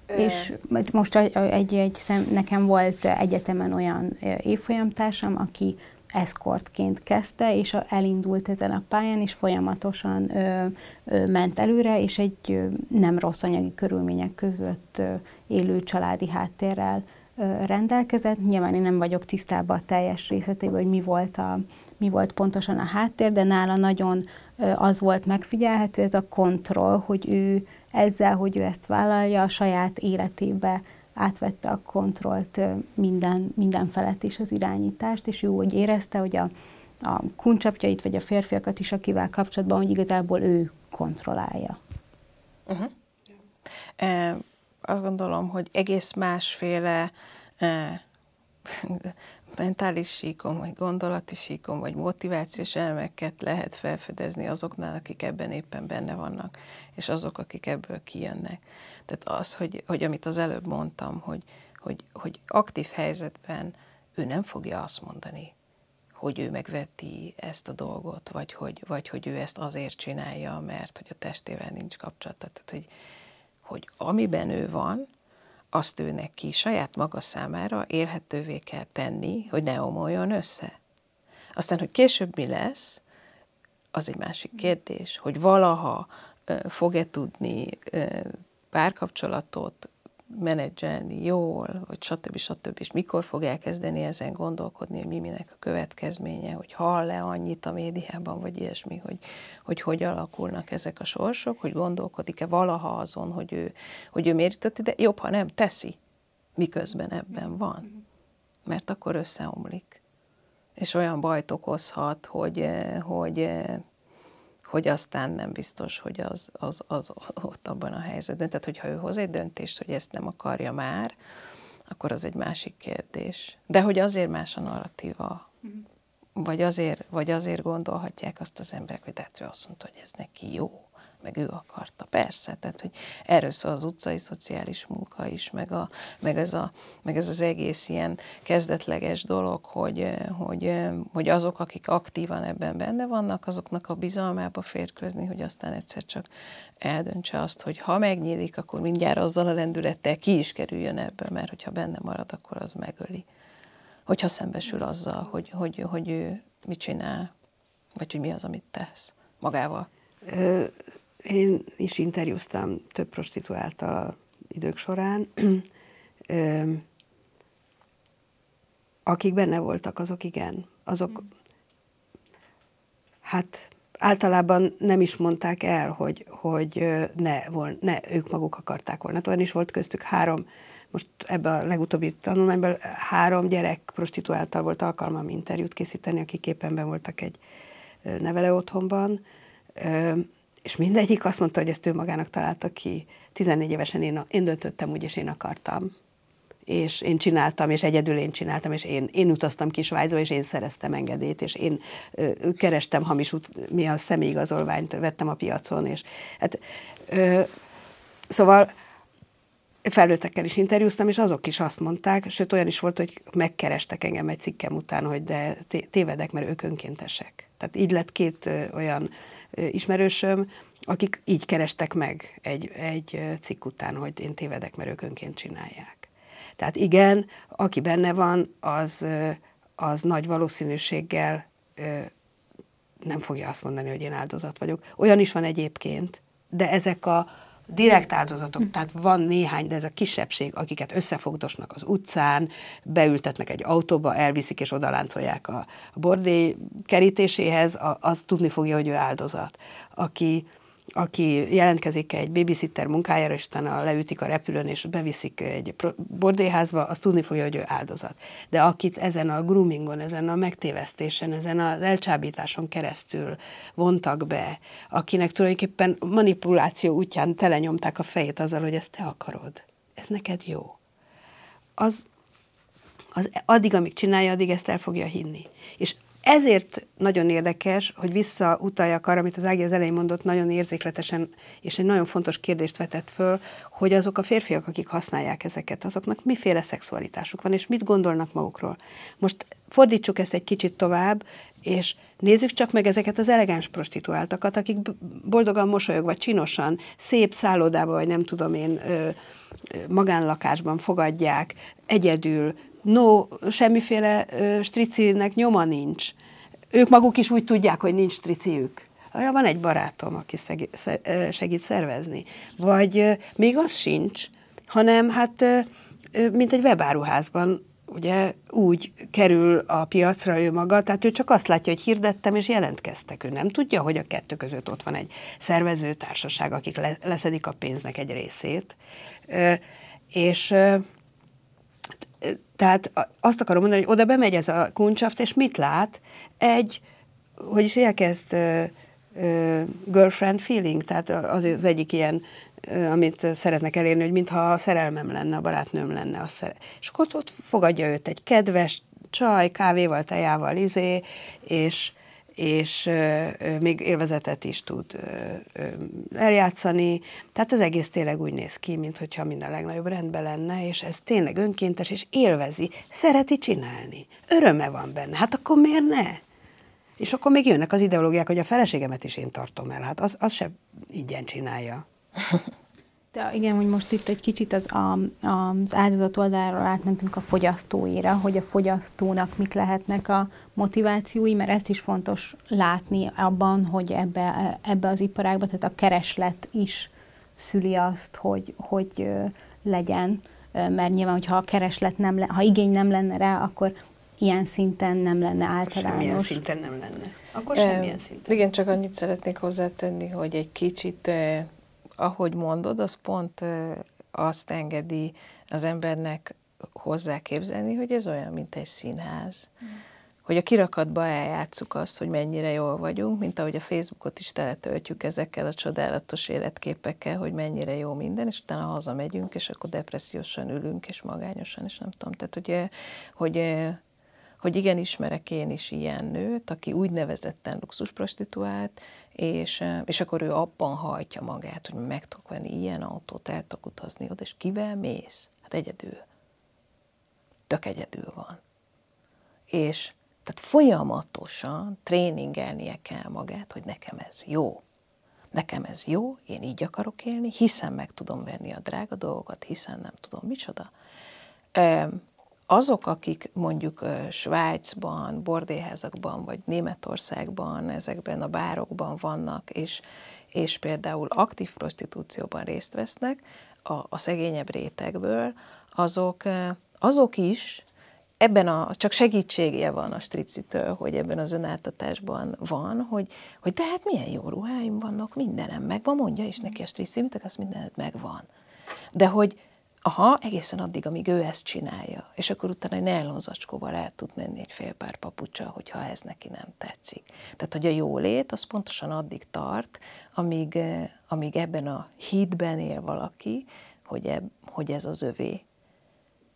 És most egy, egy szem, nekem volt egyetemen olyan évfolyamtársam, aki eszkortként kezdte, és elindult ezen a pályán, és folyamatosan ö, ö, ment előre, és egy ö, nem rossz anyagi körülmények között ö, élő családi háttérrel ö, rendelkezett. Nyilván én nem vagyok tisztában a teljes részletében, hogy mi volt, a, mi volt pontosan a háttér, de nála nagyon ö, az volt megfigyelhető, ez a kontroll, hogy ő ezzel, hogy ő ezt vállalja, a saját életébe átvette a kontrollt minden, minden felett is az irányítást, és ő úgy érezte, hogy a, a kuncsapjait, vagy a férfiakat is, akivel kapcsolatban, hogy igazából ő kontrollálja. Uh-huh. E, azt gondolom, hogy egész másféle e, mentális síkon, vagy gondolati síkon, vagy motivációs elemeket lehet felfedezni azoknál, akik ebben éppen benne vannak, és azok, akik ebből kijönnek. Tehát az, hogy, hogy amit az előbb mondtam, hogy, hogy, hogy aktív helyzetben ő nem fogja azt mondani, hogy ő megveti ezt a dolgot, vagy hogy, vagy hogy ő ezt azért csinálja, mert hogy a testével nincs kapcsolata. Tehát, hogy, hogy amiben ő van, azt ő neki saját maga számára érhetővé kell tenni, hogy ne omoljon össze. Aztán, hogy később mi lesz, az egy másik kérdés, hogy valaha fog-e tudni párkapcsolatot menedzselni jól, vagy stb. stb. És mikor fog elkezdeni ezen gondolkodni, hogy mi minek a következménye, hogy hall-e annyit a médiában, vagy ilyesmi, hogy, hogy hogy alakulnak ezek a sorsok, hogy gondolkodik-e valaha azon, hogy ő, hogy ő miért jutott ide, jobb, ha nem teszi, miközben ebben van. Mert akkor összeomlik. És olyan bajt okozhat, hogy, hogy hogy aztán nem biztos, hogy az, az, az ott abban a helyzetben. Tehát, hogyha ő hoz egy döntést, hogy ezt nem akarja már, akkor az egy másik kérdés. De hogy azért más a narratíva, mm. vagy, azért, vagy azért gondolhatják azt az emberek, hogy tehát ő azt mondta, hogy ez neki jó meg ő akarta, persze, tehát hogy erről szól az utcai szociális munka is, meg, a, meg, ez, a, meg ez az egész ilyen kezdetleges dolog, hogy, hogy, hogy azok, akik aktívan ebben benne vannak, azoknak a bizalmába férkőzni, hogy aztán egyszer csak eldöntse azt, hogy ha megnyílik, akkor mindjárt azzal a lendülettel ki is kerüljön ebből, mert hogyha benne marad, akkor az megöli. Hogyha szembesül azzal, hogy, hogy, hogy ő mit csinál, vagy hogy mi az, amit tesz magával. Én is interjúztam több prostituáltal idők során. Akik benne voltak, azok igen. Azok, hát általában nem is mondták el, hogy, hogy ne, vol, ne ők maguk akarták volna. Hát olyan is volt köztük három, most ebben a legutóbbi tanulmányban három gyerek prostituáltal volt alkalmam interjút készíteni, akik éppen voltak egy nevelő otthonban, és mindegyik azt mondta, hogy ezt ő magának találta ki. 14 évesen én, én döntöttem úgy, és én akartam. És én csináltam, és egyedül én csináltam, és én, én utaztam ki Svájzba, és én szereztem engedélyt, és én ö, kerestem hamis út, mi a személyigazolványt vettem a piacon, és hát, ö, szóval felnőttekkel is interjúztam, és azok is azt mondták, sőt olyan is volt, hogy megkerestek engem egy cikkem után, hogy de tévedek, mert ők önkéntesek. Tehát így lett két olyan ismerősöm, akik így kerestek meg egy, egy cikk után, hogy én tévedek, mert ők önként csinálják. Tehát igen, aki benne van, az, az nagy valószínűséggel nem fogja azt mondani, hogy én áldozat vagyok. Olyan is van egyébként, de ezek a direkt áldozatok, hm. tehát van néhány, de ez a kisebbség, akiket összefogdosnak az utcán, beültetnek egy autóba, elviszik és odaláncolják a bordély kerítéséhez, az tudni fogja, hogy ő áldozat. Aki, aki jelentkezik egy babysitter munkájára, és utána leütik a repülőn, és beviszik egy bordélyházba, az tudni fogja, hogy ő áldozat. De akit ezen a groomingon, ezen a megtévesztésen, ezen az elcsábításon keresztül vontak be, akinek tulajdonképpen manipuláció útján telenyomták a fejét azzal, hogy ezt te akarod, ez neked jó. Az, az addig, amíg csinálja, addig ezt el fogja hinni. És ezért nagyon érdekes, hogy visszautaljak arra, amit az Ági az elején mondott, nagyon érzékletesen, és egy nagyon fontos kérdést vetett föl, hogy azok a férfiak, akik használják ezeket, azoknak miféle szexualitásuk van, és mit gondolnak magukról. Most fordítsuk ezt egy kicsit tovább, és nézzük csak meg ezeket az elegáns prostituáltakat, akik boldogan mosolyogva, csinosan, szép szállodába, vagy nem tudom én, magánlakásban fogadják, egyedül, no, semmiféle stricinek nyoma nincs. Ők maguk is úgy tudják, hogy nincs striciük. Ja, van egy barátom, aki segít szervezni. Vagy még az sincs, hanem hát, mint egy webáruházban, ugye úgy kerül a piacra ő maga, tehát ő csak azt látja, hogy hirdettem, és jelentkeztek. Ő nem tudja, hogy a kettő között ott van egy szervezőtársaság, akik leszedik a pénznek egy részét. És tehát azt akarom mondani, hogy oda bemegy ez a kuncsaft, és mit lát? Egy, hogy is elkezd uh, girlfriend feeling, tehát az az egyik ilyen, amit szeretnek elérni, hogy mintha a szerelmem lenne, a barátnőm lenne. A szere- és akkor ott fogadja őt egy kedves csaj, kávéval, tejával, izé, és és még élvezetet is tud eljátszani. Tehát az egész tényleg úgy néz ki, mintha minden legnagyobb rendben lenne, és ez tényleg önkéntes, és élvezi, szereti csinálni. Öröme van benne. Hát akkor miért ne? És akkor még jönnek az ideológiák, hogy a feleségemet is én tartom el. Hát az, az se ingyen csinálja. De igen, hogy most itt egy kicsit az, a, az áldozat oldalról átmentünk a fogyasztóira, hogy a fogyasztónak mik lehetnek a motivációi, mert ezt is fontos látni abban, hogy ebbe, ebbe az iparágba, tehát a kereslet is szüli azt, hogy, hogy legyen, mert nyilván, hogyha a kereslet nem, le, ha igény nem lenne rá, akkor ilyen szinten nem lenne általános. Semmilyen szinten nem lenne. Akkor semmilyen szinten. Igen, csak annyit szeretnék hozzátenni, hogy egy kicsit ahogy mondod, az pont azt engedi az embernek hozzáképzelni, hogy ez olyan, mint egy színház. Mm. Hogy a kirakatba eljátszuk azt, hogy mennyire jól vagyunk, mint ahogy a Facebookot is teletöltjük ezekkel a csodálatos életképekkel, hogy mennyire jó minden, és utána hazamegyünk, és akkor depressziósan ülünk, és magányosan, és nem tudom. Tehát, hogy, hogy hogy igen, ismerek én is ilyen nőt, aki úgynevezetten luxusprostituált, és, és akkor ő abban hajtja magát, hogy meg tudok venni ilyen autót, el tudok utazni oda, és kivel mész? Hát egyedül. Tök egyedül van. És tehát folyamatosan tréningelnie kell magát, hogy nekem ez jó. Nekem ez jó, én így akarok élni, hiszen meg tudom venni a drága dolgokat, hiszen nem tudom micsoda azok, akik mondjuk Svájcban, bordéházakban, vagy Németországban, ezekben a bárokban vannak, és, és például aktív prostitúcióban részt vesznek, a, a szegényebb rétegből, azok, azok is ebben a, csak segítsége van a stricitől, hogy ebben az önáltatásban van, hogy, hogy de hát milyen jó ruháim vannak, mindenem megvan, mondja is neki a strici, mit az mindened megvan. De hogy, aha, egészen addig, amíg ő ezt csinálja, és akkor utána egy nellonzacskóval el tud menni egy fél pár papucsa, hogyha ez neki nem tetszik. Tehát, hogy a jólét az pontosan addig tart, amíg, eh, amíg ebben a hídben él valaki, hogy, eb, hogy ez az övé,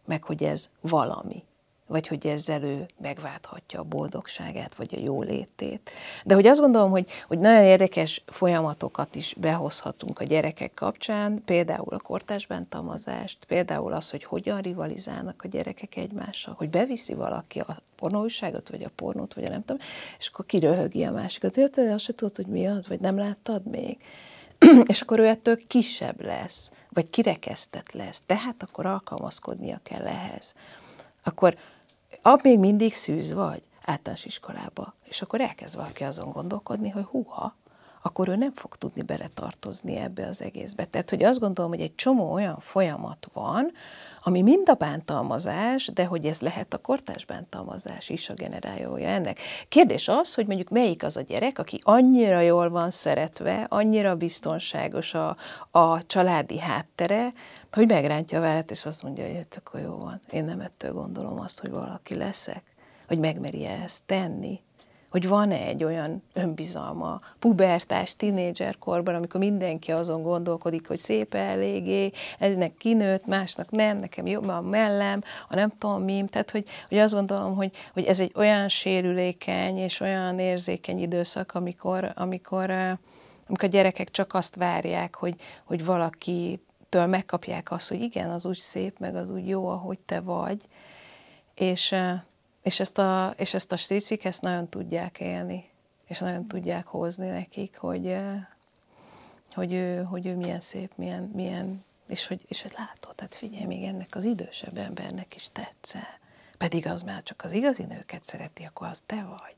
meg hogy ez valami vagy hogy ezzel ő megválthatja a boldogságát, vagy a jólétét. De hogy azt gondolom, hogy, hogy nagyon érdekes folyamatokat is behozhatunk a gyerekek kapcsán, például a kortás bántamazást, például az, hogy hogyan rivalizálnak a gyerekek egymással, hogy beviszi valaki a pornóújságot, vagy a pornót, vagy a nem tudom, és akkor kiröhögi a másikat. Ő te azt se tudod, hogy mi az, vagy nem láttad még? és akkor ő ettől kisebb lesz, vagy kirekesztett lesz, tehát akkor alkalmazkodnia kell ehhez. Akkor ab még mindig szűz vagy általános iskolába, és akkor elkezd valaki azon gondolkodni, hogy húha, akkor ő nem fog tudni beletartozni ebbe az egészbe. Tehát, hogy azt gondolom, hogy egy csomó olyan folyamat van, ami mind a bántalmazás, de hogy ez lehet a kortás bántalmazás is a generálója ennek. Kérdés az, hogy mondjuk melyik az a gyerek, aki annyira jól van szeretve, annyira biztonságos a, a családi háttere, hogy megrántja a vállát, és azt mondja, hogy hát akkor jó van, én nem ettől gondolom azt, hogy valaki leszek, hogy megmeri ezt tenni, hogy van-e egy olyan önbizalma pubertás, tínédzser korban, amikor mindenki azon gondolkodik, hogy szép eléggé, ennek kinőtt, másnak nem, nekem jobb a mellem, a nem tudom mi, tehát hogy, hogy azt gondolom, hogy, hogy ez egy olyan sérülékeny és olyan érzékeny időszak, amikor, amikor, amikor a gyerekek csak azt várják, hogy, hogy valaki től megkapják azt, hogy igen, az úgy szép, meg az úgy jó, ahogy te vagy, és, és ezt a, és ezt a stricik ezt nagyon tudják élni, és nagyon tudják hozni nekik, hogy, hogy, ő, hogy ő milyen szép, milyen, milyen és hogy, és hogy látod, tehát figyelj, még ennek az idősebb embernek is tetszel. Pedig az már csak az igazi nőket szereti, akkor az te vagy.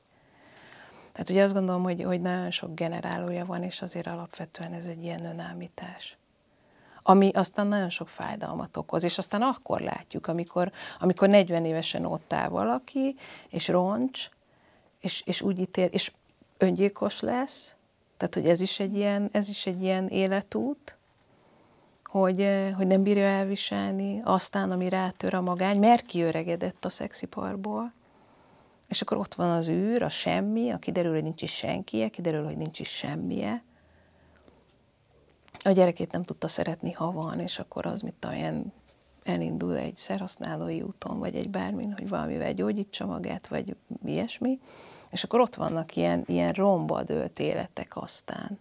Tehát ugye azt gondolom, hogy, hogy nagyon sok generálója van, és azért alapvetően ez egy ilyen önállítás ami aztán nagyon sok fájdalmat okoz, és aztán akkor látjuk, amikor, amikor 40 évesen ott áll valaki, és roncs, és, és úgy ítél, és öngyilkos lesz, tehát, hogy ez is egy ilyen, ez is egy ilyen életút, hogy, hogy nem bírja elviselni, aztán, ami rátör a magány, mert kiöregedett a szexiparból, és akkor ott van az űr, a semmi, a kiderül, hogy nincs is senkie, kiderül, hogy nincs is semmije, a gyerekét nem tudta szeretni, ha van, és akkor az, mit olyan elindul egy szerhasználói úton, vagy egy bármin, hogy valamivel gyógyítsa magát, vagy ilyesmi, és akkor ott vannak ilyen, ilyen romba dőlt életek aztán.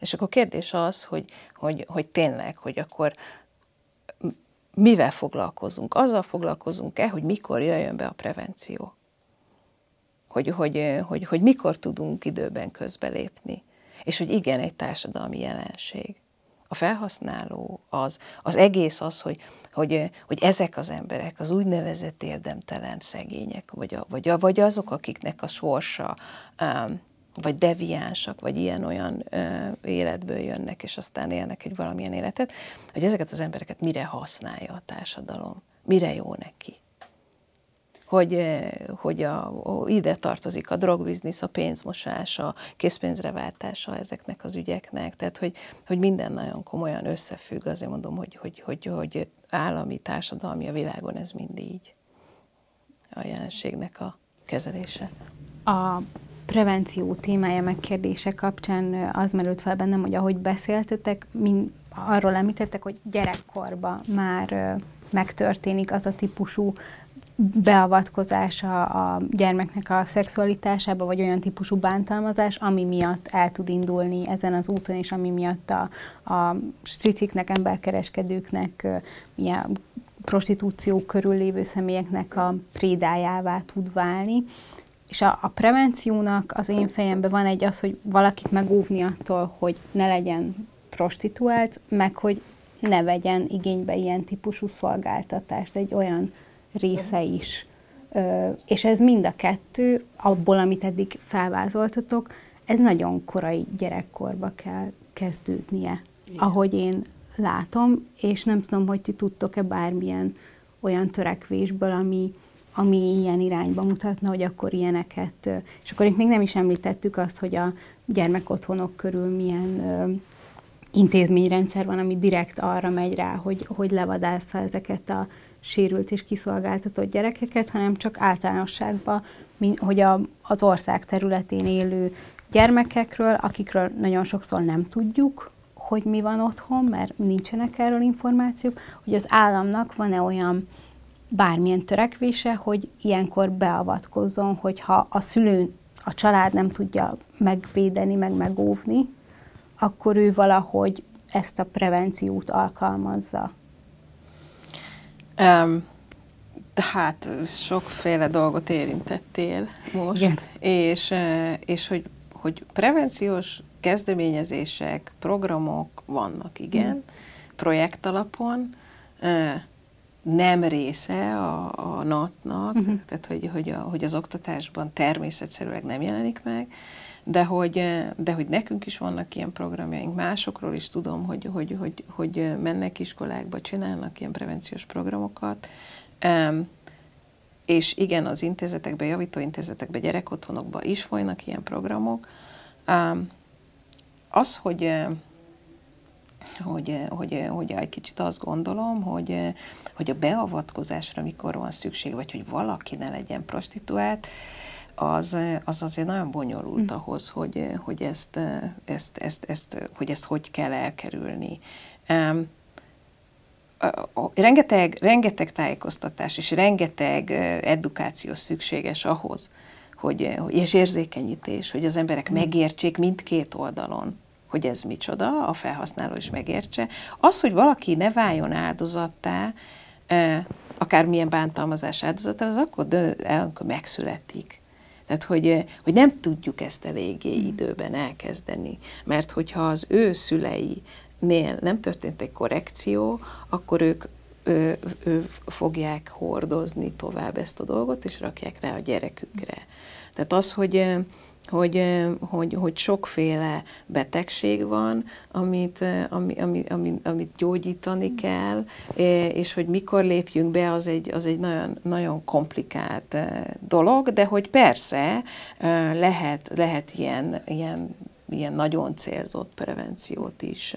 És akkor kérdés az, hogy, hogy, hogy tényleg, hogy akkor mivel foglalkozunk? Azzal foglalkozunk-e, hogy mikor jöjjön be a prevenció? Hogy, hogy, hogy, hogy mikor tudunk időben közbelépni? És hogy igen, egy társadalmi jelenség. A felhasználó az, az egész az, hogy, hogy, hogy ezek az emberek, az úgynevezett érdemtelen szegények, vagy, a, vagy, a, vagy azok, akiknek a sorsa vagy deviánsak, vagy ilyen-olyan életből jönnek, és aztán élnek egy valamilyen életet, hogy ezeket az embereket mire használja a társadalom, mire jó neki hogy, hogy a, ide tartozik a drogbiznisz, a pénzmosás, a készpénzre váltása ezeknek az ügyeknek, tehát hogy, hogy minden nagyon komolyan összefügg, azért mondom, hogy, hogy, hogy, hogy állami, társadalmi a világon ez mind így. A jelenségnek a kezelése. A prevenció témája megkérdése kapcsán az merült fel bennem, hogy ahogy beszéltetek, mind, arról említettek, hogy gyerekkorban már megtörténik az a típusú beavatkozása a gyermeknek a szexualitásába, vagy olyan típusú bántalmazás, ami miatt el tud indulni ezen az úton, és ami miatt a, a striciknek, emberkereskedőknek, ilyen prostitúció körül lévő személyeknek a prédájává tud válni. És a, a prevenciónak az én fejemben van egy az, hogy valakit megóvni attól, hogy ne legyen prostituált, meg hogy ne vegyen igénybe ilyen típusú szolgáltatást, egy olyan része is. És ez mind a kettő, abból, amit eddig felvázoltatok, ez nagyon korai gyerekkorba kell kezdődnie, Igen. ahogy én látom, és nem tudom, hogy ti tudtok-e bármilyen olyan törekvésből, ami ami ilyen irányba mutatna, hogy akkor ilyeneket, és akkor itt még nem is említettük azt, hogy a gyermekotthonok körül milyen intézményrendszer van, ami direkt arra megy rá, hogy, hogy levadásza ezeket a sérült és kiszolgáltatott gyerekeket, hanem csak általánosságban, hogy a, az ország területén élő gyermekekről, akikről nagyon sokszor nem tudjuk, hogy mi van otthon, mert nincsenek erről információk, hogy az államnak van-e olyan bármilyen törekvése, hogy ilyenkor beavatkozzon, hogyha a szülő, a család nem tudja megvédeni, meg megóvni, akkor ő valahogy ezt a prevenciót alkalmazza. Um, tehát sokféle dolgot érintettél most, Igen. és, és hogy, hogy prevenciós kezdeményezések, programok vannak, igen, mm. projekt alapon, nem része a, a NAT-nak, uh-huh. tehát hogy, hogy, a, hogy az oktatásban természetszerűleg nem jelenik meg, de hogy, de hogy nekünk is vannak ilyen programjaink, másokról is tudom, hogy, hogy, hogy, hogy mennek iskolákba, csinálnak ilyen prevenciós programokat, és igen, az intézetekbe, javítóintézetekbe, gyerekotthonokba is folynak ilyen programok. Az, hogy hogy, hogy, hogy egy kicsit azt gondolom, hogy, hogy a beavatkozásra mikor van szükség, vagy hogy valaki ne legyen prostituált, az, az azért nagyon bonyolult mm. ahhoz, hogy, hogy ezt, ezt, ezt, ezt, hogy ezt hogy kell elkerülni. Um, rengeteg, rengeteg tájékoztatás és rengeteg edukáció szükséges ahhoz, hogy, és érzékenyítés, hogy az emberek mm. megértsék mindkét oldalon, hogy ez micsoda, a felhasználó is megértse. Az, hogy valaki ne váljon áldozattá, akármilyen bántalmazás áldozata, az akkor el, amikor megszületik. Tehát, hogy, hogy nem tudjuk ezt eléggé hmm. időben elkezdeni, mert hogyha az ő szüleinél nem történt egy korrekció, akkor ők ő, ő fogják hordozni tovább ezt a dolgot, és rakják rá a gyerekükre. Tehát az, hogy hogy, hogy, hogy sokféle betegség van, amit, ami, ami, ami, amit gyógyítani kell, és hogy mikor lépjünk be, az egy, az egy nagyon, nagyon komplikált dolog, de hogy persze lehet, lehet ilyen, ilyen, ilyen nagyon célzott prevenciót is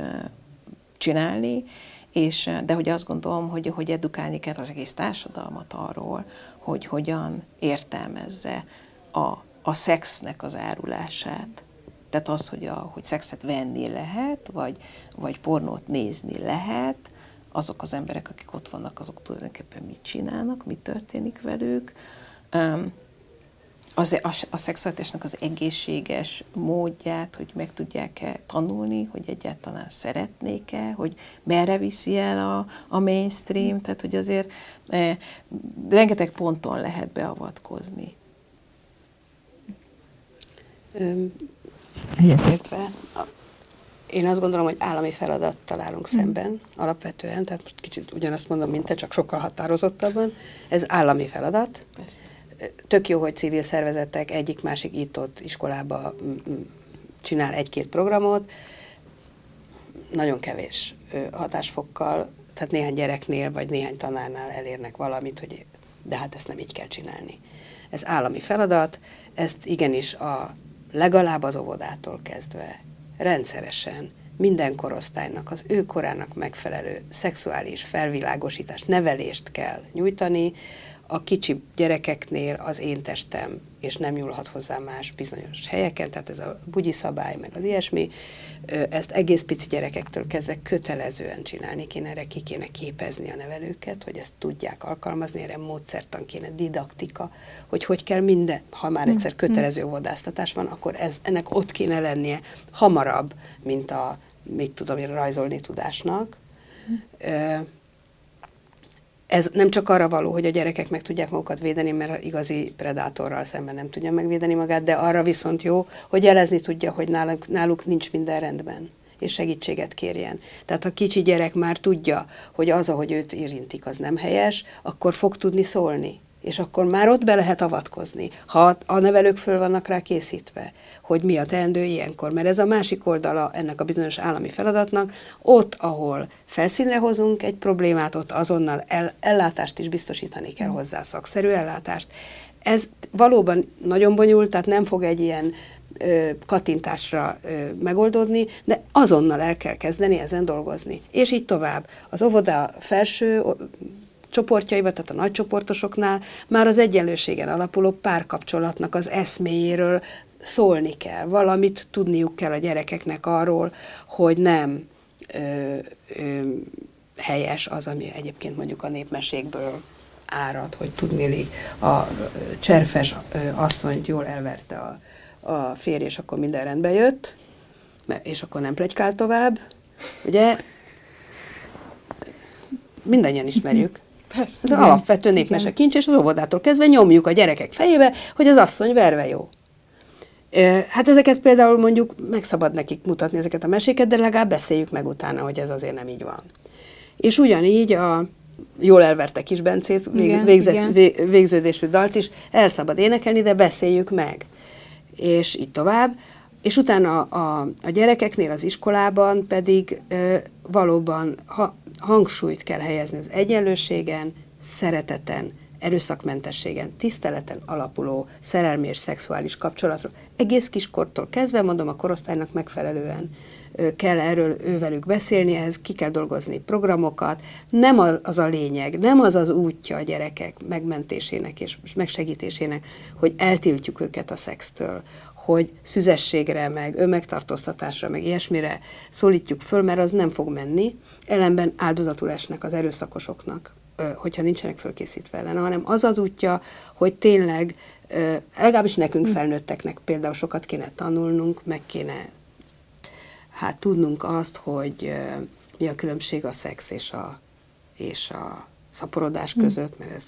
csinálni, és, de hogy azt gondolom, hogy, hogy edukálni kell az egész társadalmat arról, hogy hogyan értelmezze a a szexnek az árulását. Tehát az, hogy, a, hogy szexet venni lehet, vagy, vagy pornót nézni lehet, azok az emberek, akik ott vannak, azok tulajdonképpen mit csinálnak, mi történik velük. Az, a, a szexualitásnak az egészséges módját, hogy meg tudják-e tanulni, hogy egyáltalán szeretnék-e, hogy merre viszi el a, a mainstream, tehát hogy azért eh, rengeteg ponton lehet beavatkozni. Egyetértve, én azt gondolom, hogy állami feladat találunk mm. szemben alapvetően, tehát most kicsit ugyanazt mondom, mint te, csak sokkal határozottabban. Ez állami feladat. Persze. Tök jó, hogy civil szervezetek egyik-másik itt-ott iskolába csinál egy-két programot. Nagyon kevés hatásfokkal, tehát néhány gyereknél vagy néhány tanárnál elérnek valamit, hogy de hát ezt nem így kell csinálni. Ez állami feladat, ezt igenis a legalább az óvodától kezdve. Rendszeresen. Minden korosztálynak az ő korának megfelelő szexuális felvilágosítás, nevelést kell nyújtani, a kicsi gyerekeknél az én testem, és nem nyúlhat hozzá más bizonyos helyeken, tehát ez a bugyi szabály, meg az ilyesmi, ezt egész pici gyerekektől kezdve kötelezően csinálni kéne, erre ki kéne képezni a nevelőket, hogy ezt tudják alkalmazni, erre módszertan kéne, didaktika, hogy hogy kell minden, ha már egyszer mm, kötelező óvodáztatás van, akkor ez, ennek ott kéne lennie hamarabb, mint a, mit tudom én, rajzolni tudásnak. Mm ez nem csak arra való, hogy a gyerekek meg tudják magukat védeni, mert a igazi predátorral szemben nem tudja megvédeni magát, de arra viszont jó, hogy jelezni tudja, hogy náluk, náluk nincs minden rendben és segítséget kérjen. Tehát ha kicsi gyerek már tudja, hogy az, ahogy őt érintik, az nem helyes, akkor fog tudni szólni és akkor már ott be lehet avatkozni, ha a nevelők föl vannak rá készítve, hogy mi a teendő ilyenkor, mert ez a másik oldala ennek a bizonyos állami feladatnak, ott, ahol felszínre hozunk egy problémát, ott azonnal el, ellátást is biztosítani kell hozzá, szakszerű ellátást. Ez valóban nagyon bonyolult, tehát nem fog egy ilyen ö, kattintásra ö, megoldódni, de azonnal el kell kezdeni ezen dolgozni. És így tovább. Az óvoda felső csoportjaiba, tehát a nagycsoportosoknál már az egyenlőségen alapuló párkapcsolatnak az eszméjéről szólni kell. Valamit tudniuk kell a gyerekeknek arról, hogy nem ö, ö, helyes az, ami egyébként mondjuk a népmesékből árad, hogy tudnéli a cserfes asszonyt jól elverte a, a férj, és akkor minden rendbe jött, és akkor nem plegykál tovább. Ugye mindannyian ismerjük. Persze, Ez az alapvető népmese kincs, és az óvodától kezdve nyomjuk a gyerekek fejébe, hogy az asszony verve jó. Hát ezeket például mondjuk meg szabad nekik mutatni ezeket a meséket, de legalább beszéljük meg utána, hogy ez azért nem így van. És ugyanígy a jól elverte kis Bencét, igen, végzett, igen. végződésű dalt is, el szabad énekelni, de beszéljük meg. És így tovább. És utána a, a, a gyerekeknél az iskolában pedig ö, valóban ha, hangsúlyt kell helyezni az egyenlőségen, szereteten, erőszakmentességen, tiszteleten alapuló szerelmi és szexuális kapcsolatról. Egész kiskortól kezdve, mondom, a korosztálynak megfelelően kell erről ővelük beszélni, ehhez ki kell dolgozni programokat. Nem az a lényeg, nem az az útja a gyerekek megmentésének és megsegítésének, hogy eltiltjuk őket a szextől, hogy szüzességre, meg önmegtartóztatásra, meg ilyesmire szólítjuk föl, mert az nem fog menni, ellenben áldozatul esnek az erőszakosoknak, hogyha nincsenek fölkészítve ellen, hanem az az útja, hogy tényleg, legalábbis nekünk hm. felnőtteknek például sokat kéne tanulnunk, meg kéne hát tudnunk azt, hogy mi a különbség a szex és a, és a szaporodás hm. között, mert ez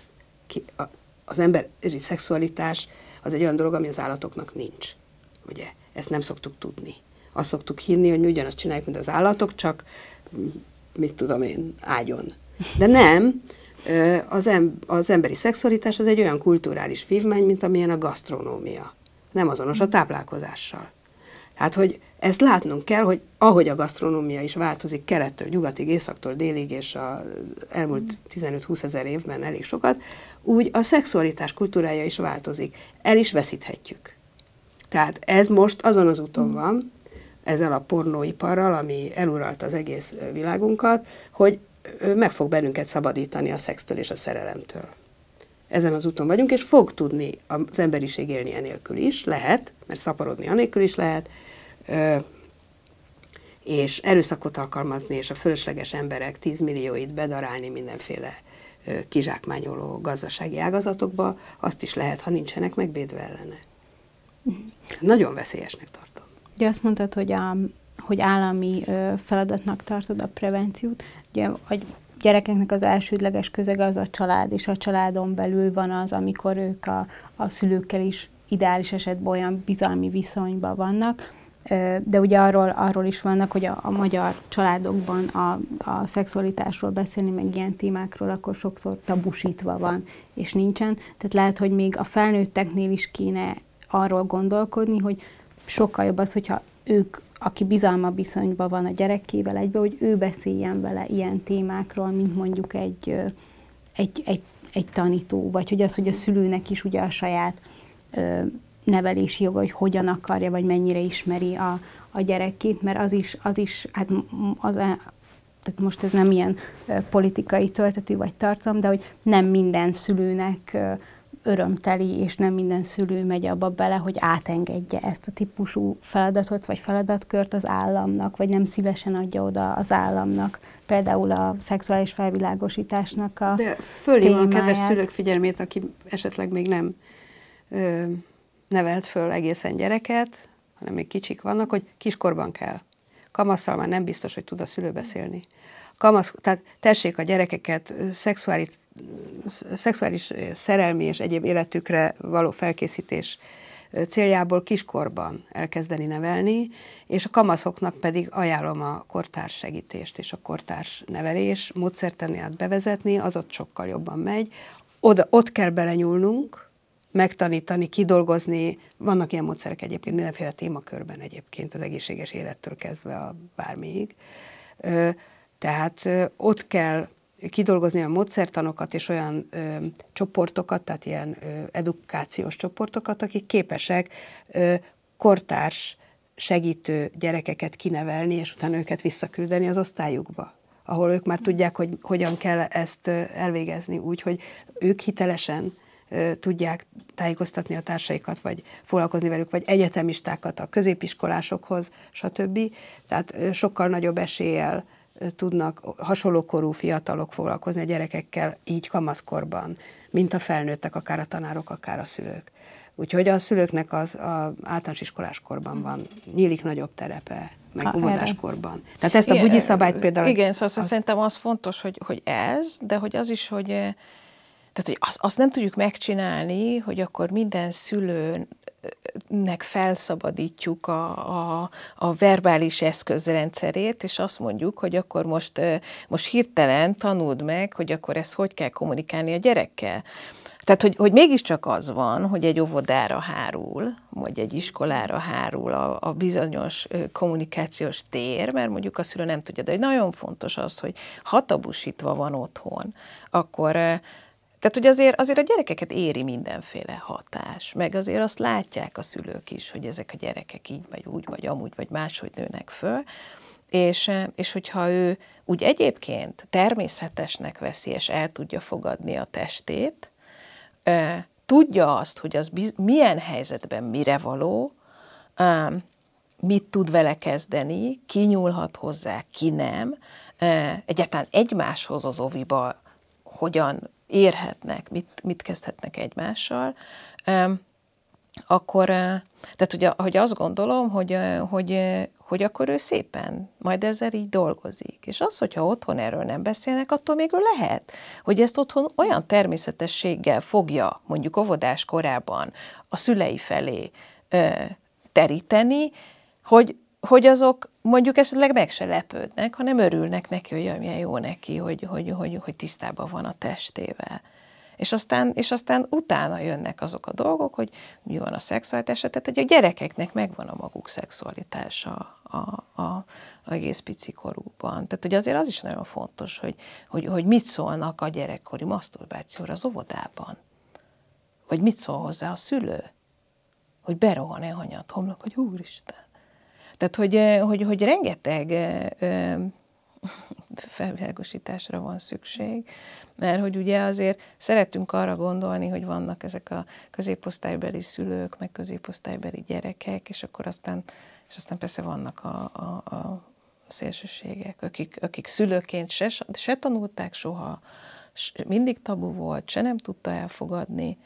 ki, a, az emberi szexualitás az egy olyan dolog, ami az állatoknak nincs. Ugye? Ezt nem szoktuk tudni. Azt szoktuk hinni, hogy mi ugyanazt csináljuk, mint az állatok, csak mit tudom én, ágyon. De nem, az, em, az emberi szexualitás az egy olyan kulturális vívmány, mint amilyen a gasztronómia. Nem azonos a táplálkozással. Hát, hogy ezt látnunk kell, hogy ahogy a gasztronómia is változik kelettől, nyugatig, északtól, délig, és az elmúlt 15-20 ezer évben elég sokat, úgy a szexualitás kultúrája is változik. El is veszíthetjük. Tehát ez most azon az úton van, ezzel a pornóiparral, ami eluralta az egész világunkat, hogy meg fog bennünket szabadítani a szextől és a szerelemtől. Ezen az úton vagyunk, és fog tudni az emberiség élni enélkül is, lehet, mert szaporodni anélkül is lehet, és erőszakot alkalmazni, és a fölösleges emberek 10 millióit bedarálni mindenféle kizsákmányoló gazdasági ágazatokba, azt is lehet, ha nincsenek megvédve ellene. Nagyon veszélyesnek tartom. Ugye azt mondtad, hogy, a, hogy állami feladatnak tartod a prevenciót. Ugye, hogy gyerekeknek az elsődleges közege az a család, és a családon belül van az, amikor ők a, a szülőkkel is ideális esetben olyan bizalmi viszonyban vannak, de ugye arról, arról is vannak, hogy a, a magyar családokban a, a szexualitásról beszélni, meg ilyen témákról, akkor sokszor tabusítva van, és nincsen. Tehát lehet, hogy még a felnőtteknél is kéne arról gondolkodni, hogy sokkal jobb az, hogyha ők, aki bizalma viszonyban van a gyerekével egybe, hogy ő beszéljen vele ilyen témákról, mint mondjuk egy, egy, egy, egy tanító, vagy hogy az, hogy a szülőnek is ugye a saját nevelési joga, hogy hogyan akarja, vagy mennyire ismeri a, a gyerekét, mert az is, az is hát az, e, tehát most ez nem ilyen politikai töltető vagy tartalom, de hogy nem minden szülőnek örömteli, és nem minden szülő megy abba bele, hogy átengedje ezt a típusú feladatot, vagy feladatkört az államnak, vagy nem szívesen adja oda az államnak. Például a szexuális felvilágosításnak a De fölhívom a kedves szülők figyelmét, aki esetleg még nem ö, nevelt föl egészen gyereket, hanem még kicsik vannak, hogy kiskorban kell. Kamasszal már nem biztos, hogy tud a szülő beszélni. Kamasz, tehát tessék a gyerekeket szexuális, szexuális szerelmi és egyéb életükre való felkészítés céljából kiskorban elkezdeni nevelni, és a kamaszoknak pedig ajánlom a kortárs segítést és a kortárs nevelés módszertanát bevezetni, az ott sokkal jobban megy, oda, ott kell belenyúlnunk, megtanítani, kidolgozni. Vannak ilyen módszerek egyébként mindenféle témakörben egyébként, az egészséges élettől kezdve a bármiig. Tehát ott kell kidolgozni a módszertanokat és olyan ö, csoportokat, tehát ilyen ö, edukációs csoportokat, akik képesek ö, kortárs segítő gyerekeket kinevelni, és utána őket visszaküldeni az osztályukba, ahol ők már tudják, hogy hogyan kell ezt elvégezni, úgy, hogy ők hitelesen tudják tájékoztatni a társaikat, vagy foglalkozni velük, vagy egyetemistákat a középiskolásokhoz, stb. Tehát sokkal nagyobb eséllyel tudnak hasonló korú fiatalok foglalkozni a gyerekekkel így kamaszkorban, mint a felnőttek, akár a tanárok, akár a szülők. Úgyhogy a szülőknek az a általános iskoláskorban van, nyílik nagyobb terepe, meg óvodáskorban. Tehát ezt a bugyi szabályt például... Igen, szóval az... szerintem az fontos, hogy, hogy ez, de hogy az is, hogy tehát, hogy azt, azt nem tudjuk megcsinálni, hogy akkor minden szülőnek felszabadítjuk a, a, a verbális eszközrendszerét, és azt mondjuk, hogy akkor most, most hirtelen tanuld meg, hogy akkor ezt hogy kell kommunikálni a gyerekkel. Tehát, hogy, hogy mégiscsak az van, hogy egy óvodára hárul, vagy egy iskolára hárul a, a bizonyos kommunikációs tér, mert mondjuk a szülő nem tudja, de hogy nagyon fontos az, hogy hatabusítva van otthon, akkor tehát, hogy azért, azért a gyerekeket éri mindenféle hatás, meg azért azt látják a szülők is, hogy ezek a gyerekek így, vagy úgy, vagy amúgy, vagy máshogy nőnek föl, és, és hogyha ő úgy egyébként természetesnek veszi, és el tudja fogadni a testét, tudja azt, hogy az biz, milyen helyzetben mire való, mit tud vele kezdeni, ki nyúlhat hozzá, ki nem, egyáltalán egymáshoz az oviba hogyan érhetnek, mit, mit kezdhetnek egymással, akkor, tehát hogy, hogy azt gondolom, hogy, hogy, hogy akkor ő szépen majd ezzel így dolgozik. És az, hogyha otthon erről nem beszélnek, attól még ő lehet, hogy ezt otthon olyan természetességgel fogja, mondjuk óvodás korában a szülei felé teríteni, hogy, hogy azok mondjuk esetleg meg se lepődnek, hanem örülnek neki, hogy milyen jó neki, hogy, hogy, hogy, hogy tisztában van a testével. És aztán, és aztán utána jönnek azok a dolgok, hogy mi van a szexualitás, tehát hogy a gyerekeknek megvan a maguk szexualitása a, a, a egész pici korukban. Tehát hogy azért az is nagyon fontos, hogy, hogy, hogy mit szólnak a gyerekkori maszturbációra az óvodában. Vagy mit szól hozzá a szülő. Hogy berohan-e hanyat homlok, hogy úristen. Tehát, hogy, hogy, hogy rengeteg felvilágosításra van szükség, mert hogy ugye azért szeretünk arra gondolni, hogy vannak ezek a középosztálybeli szülők, meg középosztálybeli gyerekek, és akkor aztán, és aztán persze vannak a, a, a szélsőségek, akik, akik szülőként se, se tanulták soha, mindig tabu volt, se nem tudta elfogadni,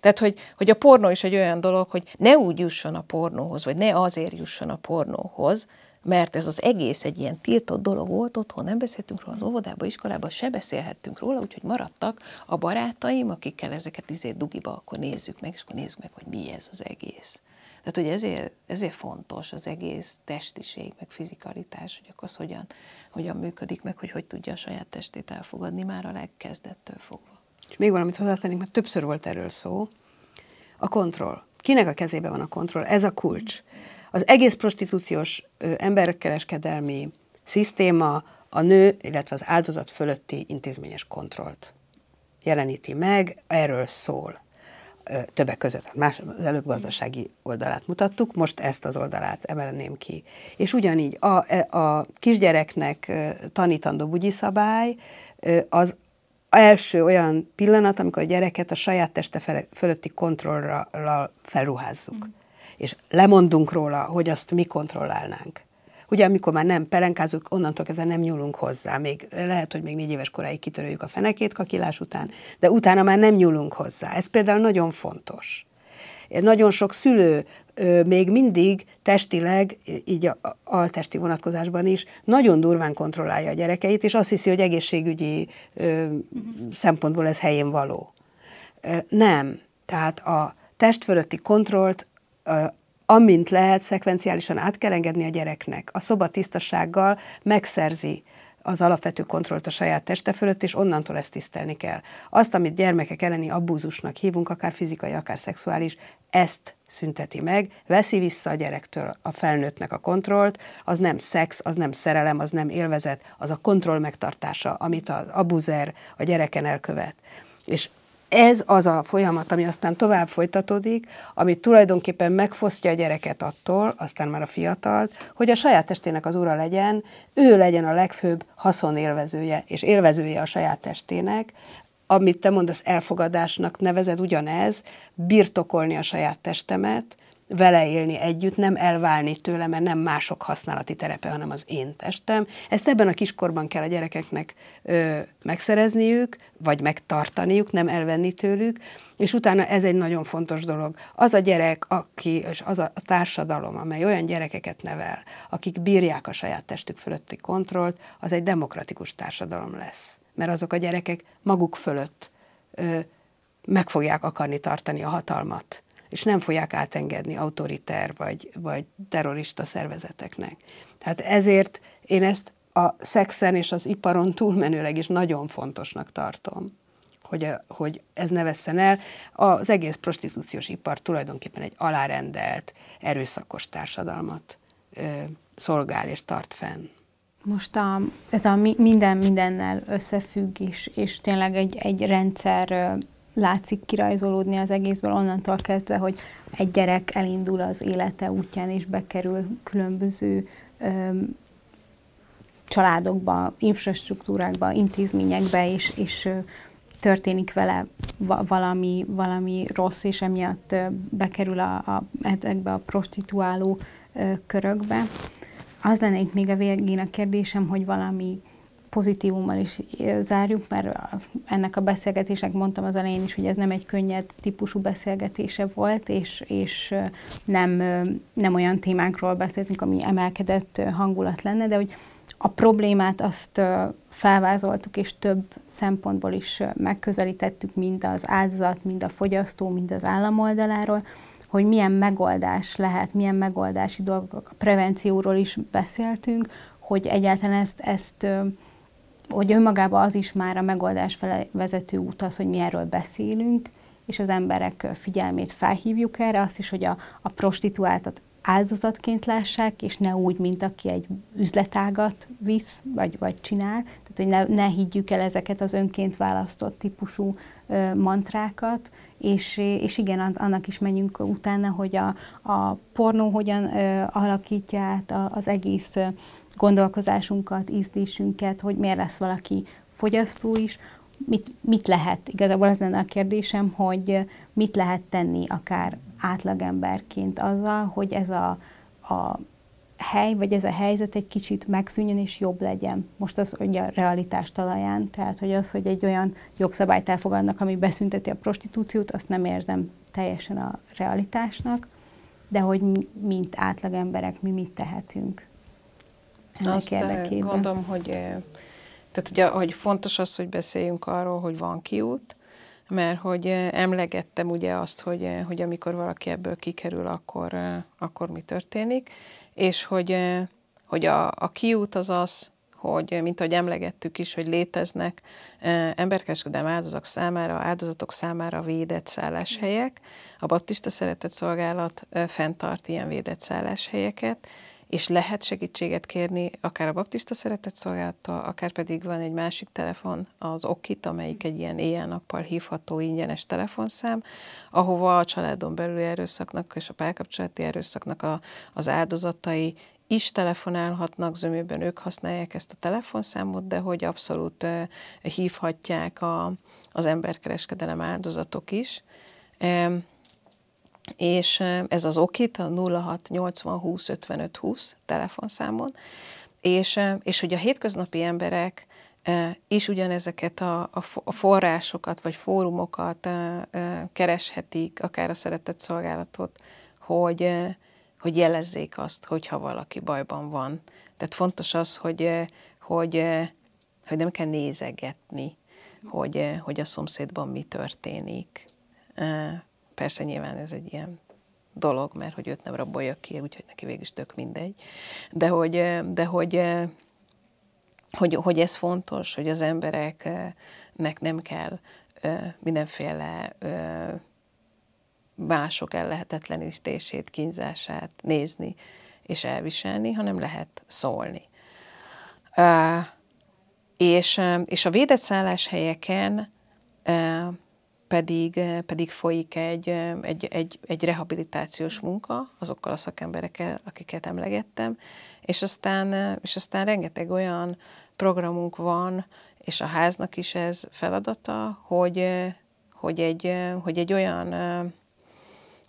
tehát, hogy, hogy a pornó is egy olyan dolog, hogy ne úgy jusson a pornóhoz, vagy ne azért jusson a pornóhoz, mert ez az egész egy ilyen tiltott dolog volt, otthon nem beszéltünk róla, az óvodába, iskolába se beszélhettünk róla, úgyhogy maradtak a barátaim, akikkel ezeket izé dugiba, akkor nézzük meg, és akkor nézzük meg, hogy mi ez az egész. Tehát, hogy ezért, ezért fontos az egész testiség, meg fizikalitás, hogy akkor az hogyan, hogyan működik, meg hogy hogy tudja a saját testét elfogadni már a legkezdettől fogva. És még valamit hozzátennék, mert többször volt erről szó. A kontroll. Kinek a kezében van a kontroll? Ez a kulcs. Az egész prostitúciós ö, emberkereskedelmi szisztéma a nő, illetve az áldozat fölötti intézményes kontrollt jeleníti meg, erről szól többek között. Hát más, az előbb gazdasági oldalát mutattuk, most ezt az oldalát emelném ki. És ugyanígy a, e, a kisgyereknek tanítandó bugyi szabály az első olyan pillanat, amikor a gyereket a saját teste fölötti kontrollal felruházzuk. Mm. És lemondunk róla, hogy azt mi kontrollálnánk. Ugye, amikor már nem pelenkázunk, onnantól kezdve nem nyúlunk hozzá. Még lehet, hogy még négy éves koráig kitöröljük a fenekét kakilás után, de utána már nem nyúlunk hozzá. Ez például nagyon fontos. Nagyon sok szülő még mindig testileg, így a altesti vonatkozásban is, nagyon durván kontrollálja a gyerekeit, és azt hiszi, hogy egészségügyi szempontból ez helyén való. Nem. Tehát a test fölötti kontrollt amint lehet, szekvenciálisan át kell engedni a gyereknek. A szoba tisztasággal megszerzi az alapvető kontrollt a saját teste fölött, és onnantól ezt tisztelni kell. Azt, amit gyermekek elleni abúzusnak hívunk, akár fizikai, akár szexuális, ezt szünteti meg, veszi vissza a gyerektől a felnőttnek a kontrollt, az nem szex, az nem szerelem, az nem élvezet, az a kontroll megtartása, amit az abuzer a gyereken elkövet. És ez az a folyamat, ami aztán tovább folytatódik, ami tulajdonképpen megfosztja a gyereket attól, aztán már a fiatalt, hogy a saját testének az ura legyen, ő legyen a legfőbb haszonélvezője és élvezője a saját testének, amit te mondasz elfogadásnak nevezed ugyanez, birtokolni a saját testemet, vele élni együtt, nem elválni tőle, mert nem mások használati terepe, hanem az én testem. Ezt ebben a kiskorban kell a gyerekeknek ö, megszerezniük, vagy megtartaniuk, nem elvenni tőlük, és utána ez egy nagyon fontos dolog. Az a gyerek, aki, és az a társadalom, amely olyan gyerekeket nevel, akik bírják a saját testük fölötti kontrollt, az egy demokratikus társadalom lesz. Mert azok a gyerekek maguk fölött ö, meg fogják akarni tartani a hatalmat és nem fogják átengedni autoriter vagy, vagy terrorista szervezeteknek. Tehát ezért én ezt a szexen és az iparon túlmenőleg is nagyon fontosnak tartom, hogy, hogy ez ne vesszen el. Az egész prostitúciós ipar tulajdonképpen egy alárendelt, erőszakos társadalmat ö, szolgál és tart fenn. Most a, ez a minden mindennel összefügg, és, és tényleg egy, egy rendszer látszik kirajzolódni az egészből onnantól kezdve, hogy egy gyerek elindul az élete útján, és bekerül különböző öm, családokba, infrastruktúrákba, intézményekbe, és, és történik vele valami, valami rossz, és emiatt bekerül a, a, ezekbe a prostituáló körökbe. Az lenne itt még a végén a kérdésem, hogy valami pozitívummal is zárjuk, mert ennek a beszélgetésnek mondtam az elején is, hogy ez nem egy könnyed típusú beszélgetése volt, és, és nem, nem olyan témákról beszéltünk, ami emelkedett hangulat lenne, de hogy a problémát azt felvázoltuk, és több szempontból is megközelítettük, mind az áldozat, mind a fogyasztó, mind az állam oldaláról, hogy milyen megoldás lehet, milyen megoldási dolgok, a prevencióról is beszéltünk, hogy egyáltalán ezt, ezt hogy önmagában az is már a megoldás fele vezető út az, hogy mi erről beszélünk, és az emberek figyelmét felhívjuk erre, azt is, hogy a, a prostituáltat áldozatként lássák, és ne úgy, mint aki egy üzletágat visz, vagy, vagy csinál. Tehát, hogy ne, ne higgyük el ezeket az önként választott típusú ö, mantrákat, és, és igen, annak is menjünk utána, hogy a, a pornó hogyan ö, alakítja át az egész gondolkozásunkat, ízlésünket, hogy miért lesz valaki fogyasztó is, mit, mit lehet, igazából az lenne a kérdésem, hogy mit lehet tenni akár átlagemberként azzal, hogy ez a, a hely, vagy ez a helyzet egy kicsit megszűnjön és jobb legyen. Most az hogy a realitás talaján, tehát hogy az, hogy egy olyan jogszabályt elfogadnak, ami beszünteti a prostitúciót, azt nem érzem teljesen a realitásnak, de hogy mi, mint átlagemberek mi mit tehetünk ennek Azt eh, érdekében. gondolom, hogy, eh, tehát ugye, hogy fontos az, hogy beszéljünk arról, hogy van kiút, mert hogy eh, emlegettem ugye azt, hogy, hogy amikor valaki ebből kikerül, akkor, akkor mi történik, és hogy, hogy a, a kiút az az, hogy, mint ahogy emlegettük is, hogy léteznek emberkereskedelmi áldozatok számára, áldozatok számára védett szálláshelyek. A Baptista Szeretett Szolgálat fenntart ilyen védett szálláshelyeket, és lehet segítséget kérni, akár a baptista szeretett szolgálta, akár pedig van egy másik telefon, az Okit, amelyik egy ilyen éjjel-nappal hívható ingyenes telefonszám, ahova a családon belüli erőszaknak és a párkapcsolati erőszaknak a, az áldozatai is telefonálhatnak, zömében ők használják ezt a telefonszámot, de hogy abszolút hívhatják a, az emberkereskedelem áldozatok is. És ez az okit, a 06 80 20 55 20 telefonszámon, és, és hogy a hétköznapi emberek is ugyanezeket a, a forrásokat vagy fórumokat kereshetik, akár a szeretett szolgálatot, hogy, hogy jelezzék azt, hogyha valaki bajban van. Tehát fontos az, hogy, hogy, hogy nem kell nézegetni, hogy, hogy a szomszédban mi történik Persze nyilván ez egy ilyen dolog, mert hogy őt nem rabolja ki, úgyhogy neki végül is tök mindegy. De hogy, de hogy hogy, hogy ez fontos, hogy az embereknek nem kell mindenféle mások ellehetetlenítését, kínzását nézni és elviselni, hanem lehet szólni. És, és a védett szálláshelyeken pedig, pedig folyik egy, egy, egy, egy rehabilitációs munka azokkal a szakemberekkel, akiket emlegettem, és aztán, és aztán rengeteg olyan programunk van, és a háznak is ez feladata, hogy, hogy, egy, hogy egy olyan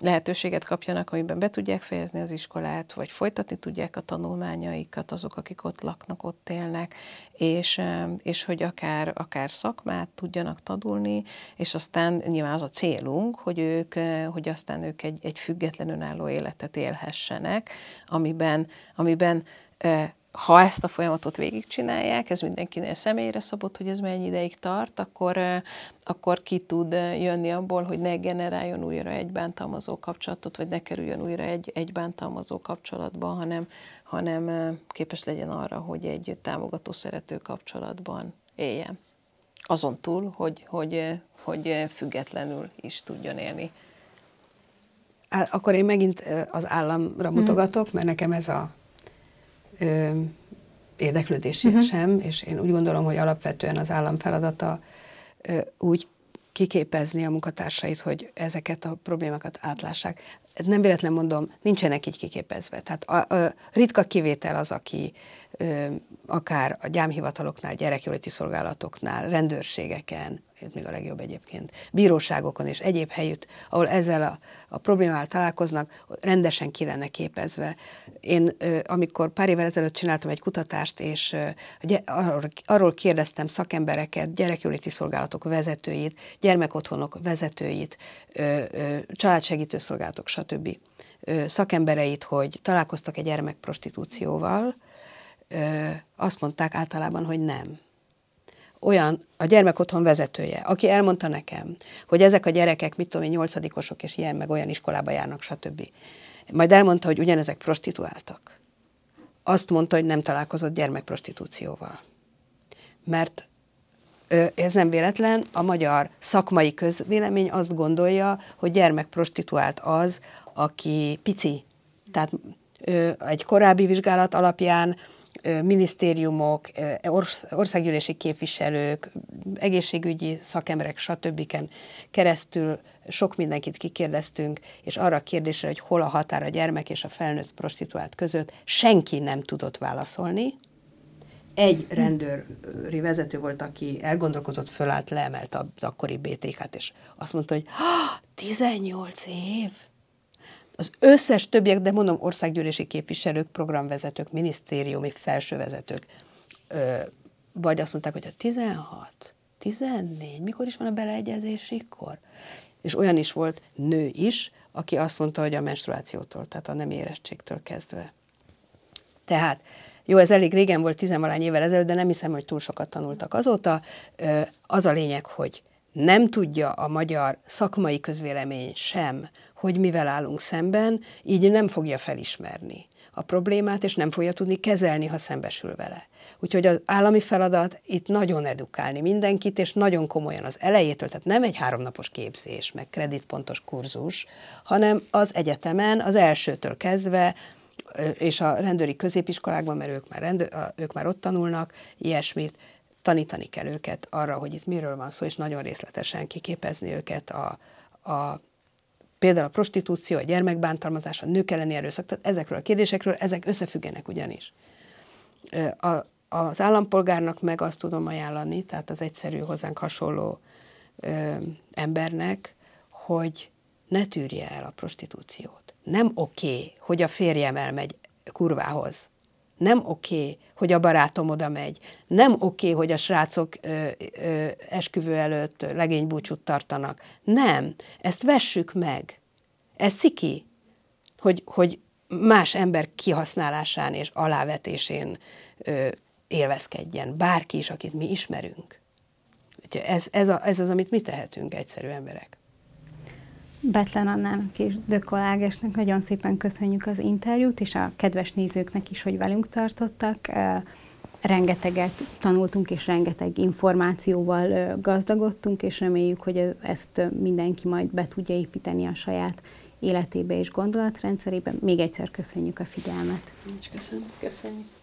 lehetőséget kapjanak, amiben be tudják fejezni az iskolát, vagy folytatni tudják a tanulmányaikat azok, akik ott laknak, ott élnek, és, és hogy akár, akár szakmát tudjanak tanulni, és aztán nyilván az a célunk, hogy ők, hogy aztán ők egy, egy független önálló életet élhessenek, amiben, amiben ha ezt a folyamatot végigcsinálják, ez mindenkinél személyre szabott, hogy ez mennyi ideig tart, akkor, akkor ki tud jönni abból, hogy ne generáljon újra egy bántalmazó kapcsolatot, vagy ne kerüljön újra egy, egy bántalmazó kapcsolatba, hanem, hanem képes legyen arra, hogy egy támogató szerető kapcsolatban éljen. Azon túl, hogy, hogy, hogy függetlenül is tudjon élni. Akkor én megint az államra mutogatok, mert nekem ez a ö, érdeklődési uh-huh. sem, és én úgy gondolom, hogy alapvetően az állam feladata úgy kiképezni a munkatársait, hogy ezeket a problémákat átlássák. Nem véletlen mondom, nincsenek így kiképezve. Tehát a, a ritka kivétel az, aki ö, akár a gyámhivataloknál, gyerekjóléti szolgálatoknál, rendőrségeken, ez még a legjobb egyébként, bíróságokon és egyéb helyütt, ahol ezzel a, a problémával találkoznak, rendesen ki lenne képezve. Én, amikor pár évvel ezelőtt csináltam egy kutatást, és arról, arról kérdeztem szakembereket, gyerekjóléti szolgálatok vezetőit, gyermekotthonok vezetőit, családsegítő szolgálatok, stb. szakembereit, hogy találkoztak egy gyermekprostitúcióval, azt mondták általában, hogy nem olyan a gyermekotthon vezetője, aki elmondta nekem, hogy ezek a gyerekek, mit tudom én, nyolcadikosok, és ilyen, meg olyan iskolába járnak, stb. Majd elmondta, hogy ugyanezek prostituáltak. Azt mondta, hogy nem találkozott gyermekprostitúcióval. Mert ez nem véletlen, a magyar szakmai közvélemény azt gondolja, hogy gyermekprostituált az, aki pici. Tehát egy korábbi vizsgálat alapján minisztériumok, országgyűlési képviselők, egészségügyi szakemberek, stb. keresztül sok mindenkit kikérdeztünk, és arra a kérdésre, hogy hol a határ a gyermek és a felnőtt prostituált között, senki nem tudott válaszolni. Egy rendőri vezető volt, aki elgondolkozott, fölállt, leemelte az akkori BTK-t, és azt mondta, hogy 18 év! Az összes többiek, de mondom, országgyűlési képviselők, programvezetők, minisztériumi felsővezetők, vagy azt mondták, hogy a 16, 14, mikor is van a beleegyezési kor? És olyan is volt nő is, aki azt mondta, hogy a menstruációtól, tehát a nem érettségtől kezdve. Tehát, jó, ez elég régen volt, tizenvalány évvel ezelőtt, de nem hiszem, hogy túl sokat tanultak azóta. Az a lényeg, hogy nem tudja a magyar szakmai közvélemény sem, hogy mivel állunk szemben, így nem fogja felismerni a problémát, és nem fogja tudni kezelni, ha szembesül vele. Úgyhogy az állami feladat itt nagyon edukálni mindenkit, és nagyon komolyan az elejétől, tehát nem egy háromnapos képzés, meg kreditpontos kurzus, hanem az egyetemen, az elsőtől kezdve, és a rendőri középiskolákban, mert ők már, rendőr, ők már ott tanulnak, ilyesmit, tanítani kell őket arra, hogy itt miről van szó, és nagyon részletesen kiképezni őket a, a például a prostitúció, a gyermekbántalmazás, a nők elleni erőszak, tehát ezekről a kérdésekről, ezek összefüggenek ugyanis. A, az állampolgárnak meg azt tudom ajánlani, tehát az egyszerű hozzánk hasonló ö, embernek, hogy ne tűrje el a prostitúciót. Nem oké, okay, hogy a férjem elmegy kurvához, nem oké, okay, hogy a barátom oda megy, nem oké, okay, hogy a srácok ö, ö, esküvő előtt legénybúcsút tartanak. Nem, ezt vessük meg. Ez ciki, hogy, hogy más ember kihasználásán és alávetésén ö, élvezkedjen. Bárki is, akit mi ismerünk. Ez, ez, a, ez az, amit mi tehetünk, egyszerű emberek. Betlen Annának és Dökol Ágesnek nagyon szépen köszönjük az interjút, és a kedves nézőknek is, hogy velünk tartottak. rengeteget tanultunk, és rengeteg információval gazdagodtunk, és reméljük, hogy ezt mindenki majd be tudja építeni a saját életébe és gondolatrendszerébe. Még egyszer köszönjük a figyelmet. Nincs köszönjük. Köszönjük.